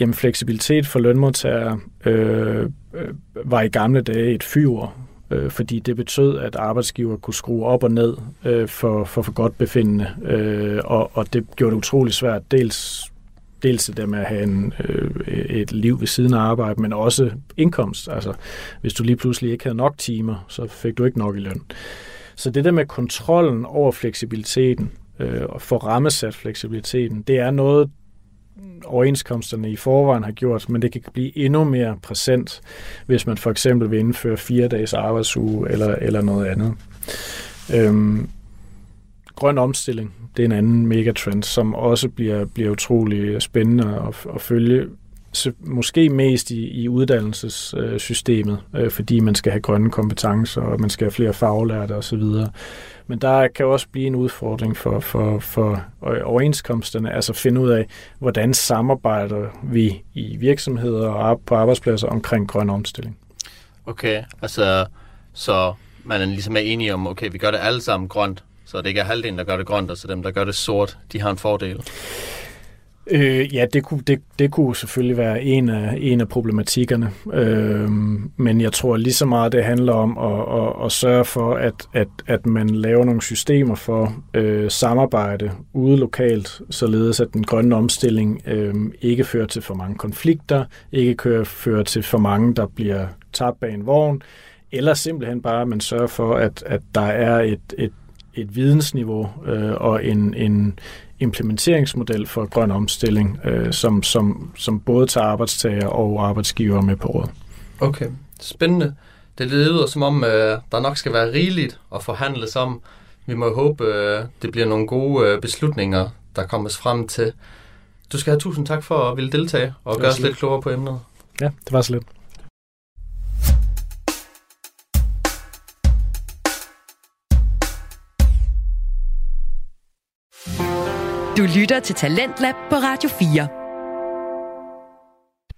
jamen fleksibilitet for lønmodtagere øh, øh, var i gamle dage et fyr, øh, fordi det betød, at arbejdsgiver kunne skrue op og ned øh, for, for for godt befindende, øh, og, og det gjorde det utrolig svært, dels dels det der med at have en, øh, et liv ved siden af arbejde, men også indkomst. Altså, hvis du lige pludselig ikke havde nok timer, så fik du ikke nok i løn. Så det der med kontrollen over fleksibiliteten, øh, og få rammesat fleksibiliteten, det er noget, overenskomsterne i forvejen har gjort, men det kan blive endnu mere præsent, hvis man for eksempel vil indføre fire dages arbejdsuge eller, eller noget andet. Øhm, grøn omstilling, det er en anden megatrend, som også bliver, bliver utrolig spændende at, at følge. så måske mest i, i uddannelsessystemet, øh, fordi man skal have grønne kompetencer, og man skal have flere faglærte osv. Men der kan også blive en udfordring for, for, for overenskomsterne, altså finde ud af, hvordan samarbejder vi i virksomheder og på arbejdspladser omkring grøn omstilling. Okay, altså så man er ligesom er enige om, okay, vi gør det alle sammen grønt, så det ikke er halvdelen, der gør det grønt, og så dem, der gør det sort, de har en fordel. Øh, ja, det kunne, det, det kunne selvfølgelig være en af, en af problematikkerne. Øh, men jeg tror lige så meget, det handler om at, at, at sørge for, at, at, at man laver nogle systemer for øh, samarbejde ude lokalt, således at den grønne omstilling øh, ikke fører til for mange konflikter, ikke kører, fører til for mange, der bliver tabt bag en vogn, eller simpelthen bare, at man sørger for, at, at der er et, et, et vidensniveau øh, og en, en, implementeringsmodel for grøn omstilling, øh, som, som, som både tager arbejdstager og arbejdsgiver med på råd. Okay, spændende. Det lyder som om, øh, der nok skal være rigeligt at forhandle om. Vi må håbe, øh, det bliver nogle gode øh, beslutninger, der kommer frem til. Du skal have tusind tak for at ville deltage og gøre os lidt klogere på emnet. Ja, det var så lidt. Du lytter til Talentlab på Radio 4.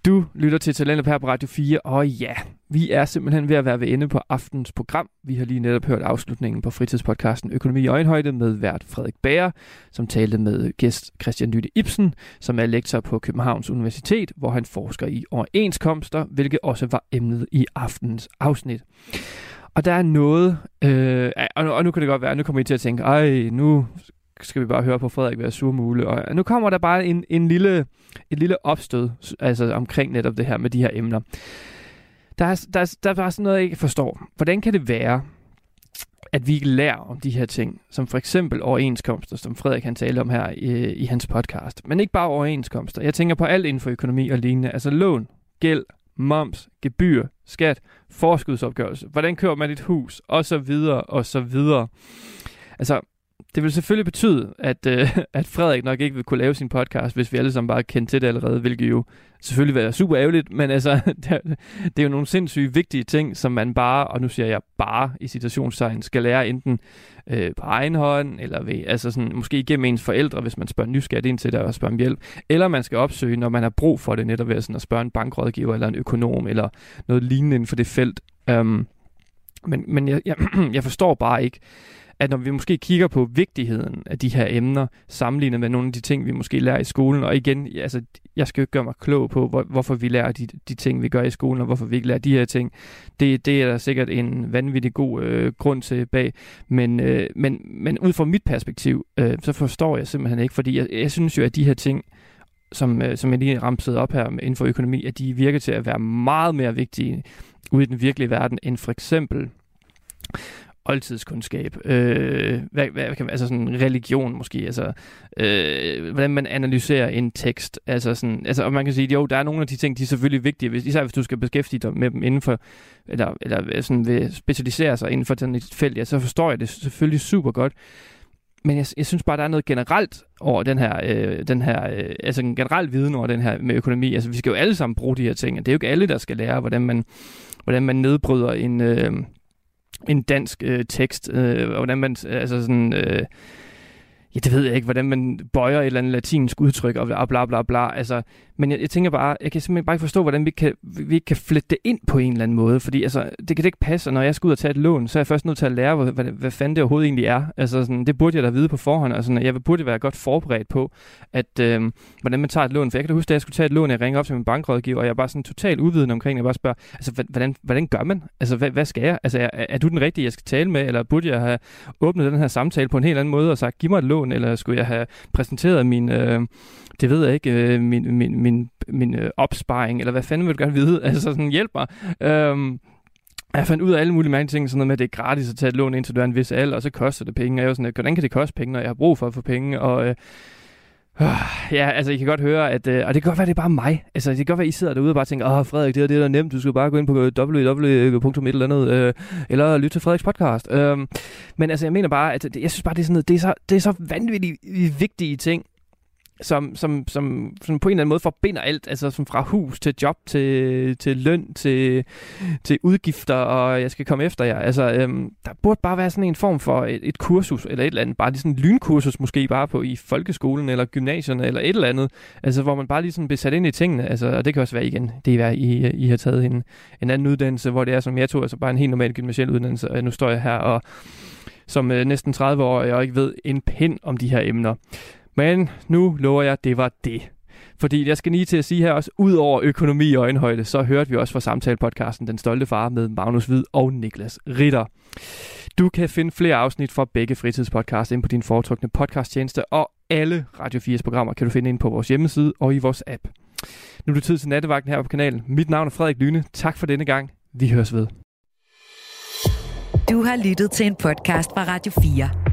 Du lytter til Talentlab her på Radio 4, og ja, vi er simpelthen ved at være ved ende på aftens program. Vi har lige netop hørt afslutningen på fritidspodcasten Økonomi i øjenhøjde med vært Frederik Bager, som talte med gæst Christian Lytte Ibsen, som er lektor på Københavns Universitet, hvor han forsker i overenskomster, hvilket også var emnet i aftens afsnit. Og der er noget, øh, og nu kan det godt være, nu kommer I til at tænke, ej, nu skal vi bare høre på Frederik være surmule. Og nu kommer der bare en, en lille, et lille opstød altså omkring netop det her med de her emner. Der er, der, er, der er sådan noget, jeg ikke forstår. Hvordan kan det være, at vi ikke lærer om de her ting, som for eksempel overenskomster, som Frederik han talte om her i, i hans podcast. Men ikke bare overenskomster. Jeg tænker på alt inden for økonomi og lignende. Altså lån, gæld, moms, gebyr, skat, forskudsopgørelse, hvordan kører man et hus, og så videre, og så videre. Altså, det vil selvfølgelig betyde, at, øh, [LAUGHS] at Frederik nok ikke vil kunne lave sin podcast, hvis vi alle sammen bare kendte til det allerede, hvilket jo selvfølgelig være super ærgerligt, men altså, [LAUGHS] det, det er jo nogle sindssygt vigtige ting, som man bare, og nu siger jeg bare i citationstegn, skal lære enten øh, på egen hånd, eller ved, altså sådan, måske igennem ens forældre, hvis man spørger nysgerrigt ind til det og spørger om hjælp, eller man skal opsøge, når man har brug for det, netop ved sådan at spørge en bankrådgiver, eller en økonom, eller noget lignende inden for det felt. Um, men men jeg, jeg, [CLEARS THROAT] jeg forstår bare ikke, at når vi måske kigger på vigtigheden af de her emner, sammenlignet med nogle af de ting, vi måske lærer i skolen, og igen, altså, jeg skal jo ikke gøre mig klog på, hvor, hvorfor vi lærer de, de ting, vi gør i skolen, og hvorfor vi ikke lærer de her ting. Det, det er der sikkert en vanvittig god øh, grund til bag, men, øh, men, men ud fra mit perspektiv, øh, så forstår jeg simpelthen ikke, fordi jeg, jeg synes jo, at de her ting, som, øh, som jeg lige ramsede op her inden for økonomi, at de virker til at være meget mere vigtige ude i den virkelige verden, end for eksempel oldtidskundskab, øh, hvad, hvad kan altså sådan religion måske, altså øh, hvordan man analyserer en tekst, altså sådan, altså og man kan sige, jo, der er nogle af de ting, de er selvfølgelig vigtige, hvis, især hvis du skal beskæftige dig med dem inden for, eller, eller øh, sådan vil specialisere sig inden for sådan et felt, ja, så forstår jeg det selvfølgelig super godt, men jeg, jeg synes bare, der er noget generelt over den her, øh, den her øh, altså en generel viden over den her med økonomi. Altså, vi skal jo alle sammen bruge de her ting, og det er jo ikke alle, der skal lære, hvordan man, hvordan man nedbryder en, øh, en dansk øh, tekst, øh, hvordan man, øh, altså sådan, øh, ja, det ved jeg ikke, hvordan man bøjer et eller andet latinsk udtryk og bla bla bla bla. Altså, men jeg, jeg tænker bare, jeg kan simpelthen bare ikke forstå, hvordan vi kan, vi kan flette det ind på en eller anden måde. Fordi altså, det kan det ikke passe, og når jeg skal ud og tage et lån, så er jeg først nødt til at lære, hvad, hvad, hvad fanden det overhovedet egentlig er. Altså, sådan, det burde jeg da vide på forhånd. Altså, jeg burde være godt forberedt på, at, øh, hvordan man tager et lån. For jeg kan da huske, at jeg skulle tage et lån, jeg ringer op til min bankrådgiver, og jeg er bare sådan totalt uvidende omkring, jeg bare spørger, altså, hvordan, hvordan gør man? Altså, hvad, hvad skal jeg? Altså, er, er, du den rigtige, jeg skal tale med, eller burde jeg have åbnet den her samtale på en helt anden måde og sagt, giv mig et lån, eller skulle jeg have præsenteret min, øh, det ved jeg ikke, øh, min, min, min, min øh, opsparing, eller hvad fanden vil du gerne vide? [LAUGHS] Altså sådan, hjælp mig. Øhm, jeg fandt ud af alle mulige mange ting, sådan noget med, at det er gratis at tage et lån, indtil du er en vis alder, og så koster det penge. Og jeg var sådan, hvordan kan det koste penge, når jeg har brug for at få penge? Og øh, [SIGHS] ja, altså, I kan godt høre, at, øh, og det kan godt være, det er bare mig. Altså, det kan godt være, at I sidder derude og bare tænker, åh, Frederik, det er det, der nemt. Du skal bare gå ind på øh, www.et eller andet, øh, eller lytte til Frederiks podcast. Øh, men altså, jeg mener bare, at jeg synes bare, det er sådan noget, det er så, det er så vanvittigt vigtige ting, som, som, som, som på en eller anden måde forbinder alt, altså som fra hus til job, til, til løn, til, til udgifter, og jeg skal komme efter jer. Altså, øhm, der burde bare være sådan en form for et, et kursus, eller et eller andet, bare lige sådan en lynkursus måske bare på i folkeskolen, eller gymnasierne, eller et eller andet, altså hvor man bare lige sådan bliver sat ind i tingene, altså, og det kan også være igen, det er, I, I har taget en, en anden uddannelse, hvor det er, som jeg tog, altså bare en helt normal gymnasiel uddannelse, og nu står jeg her og som øh, næsten 30 år, og ikke ved en pind om de her emner. Men nu lover jeg, det var det. Fordi jeg skal lige til at sige her også, ud over økonomi og øjenhøjde, så hørte vi også fra samtalepodcasten Den Stolte Far med Magnus Hvid og Niklas Ritter. Du kan finde flere afsnit fra begge fritidspodcasts ind på din foretrukne podcasttjeneste, og alle Radio 4's programmer kan du finde ind på vores hjemmeside og i vores app. Nu er det tid til nattevagten her på kanalen. Mit navn er Frederik Lyne. Tak for denne gang. Vi høres ved. Du har lyttet til en podcast fra Radio 4.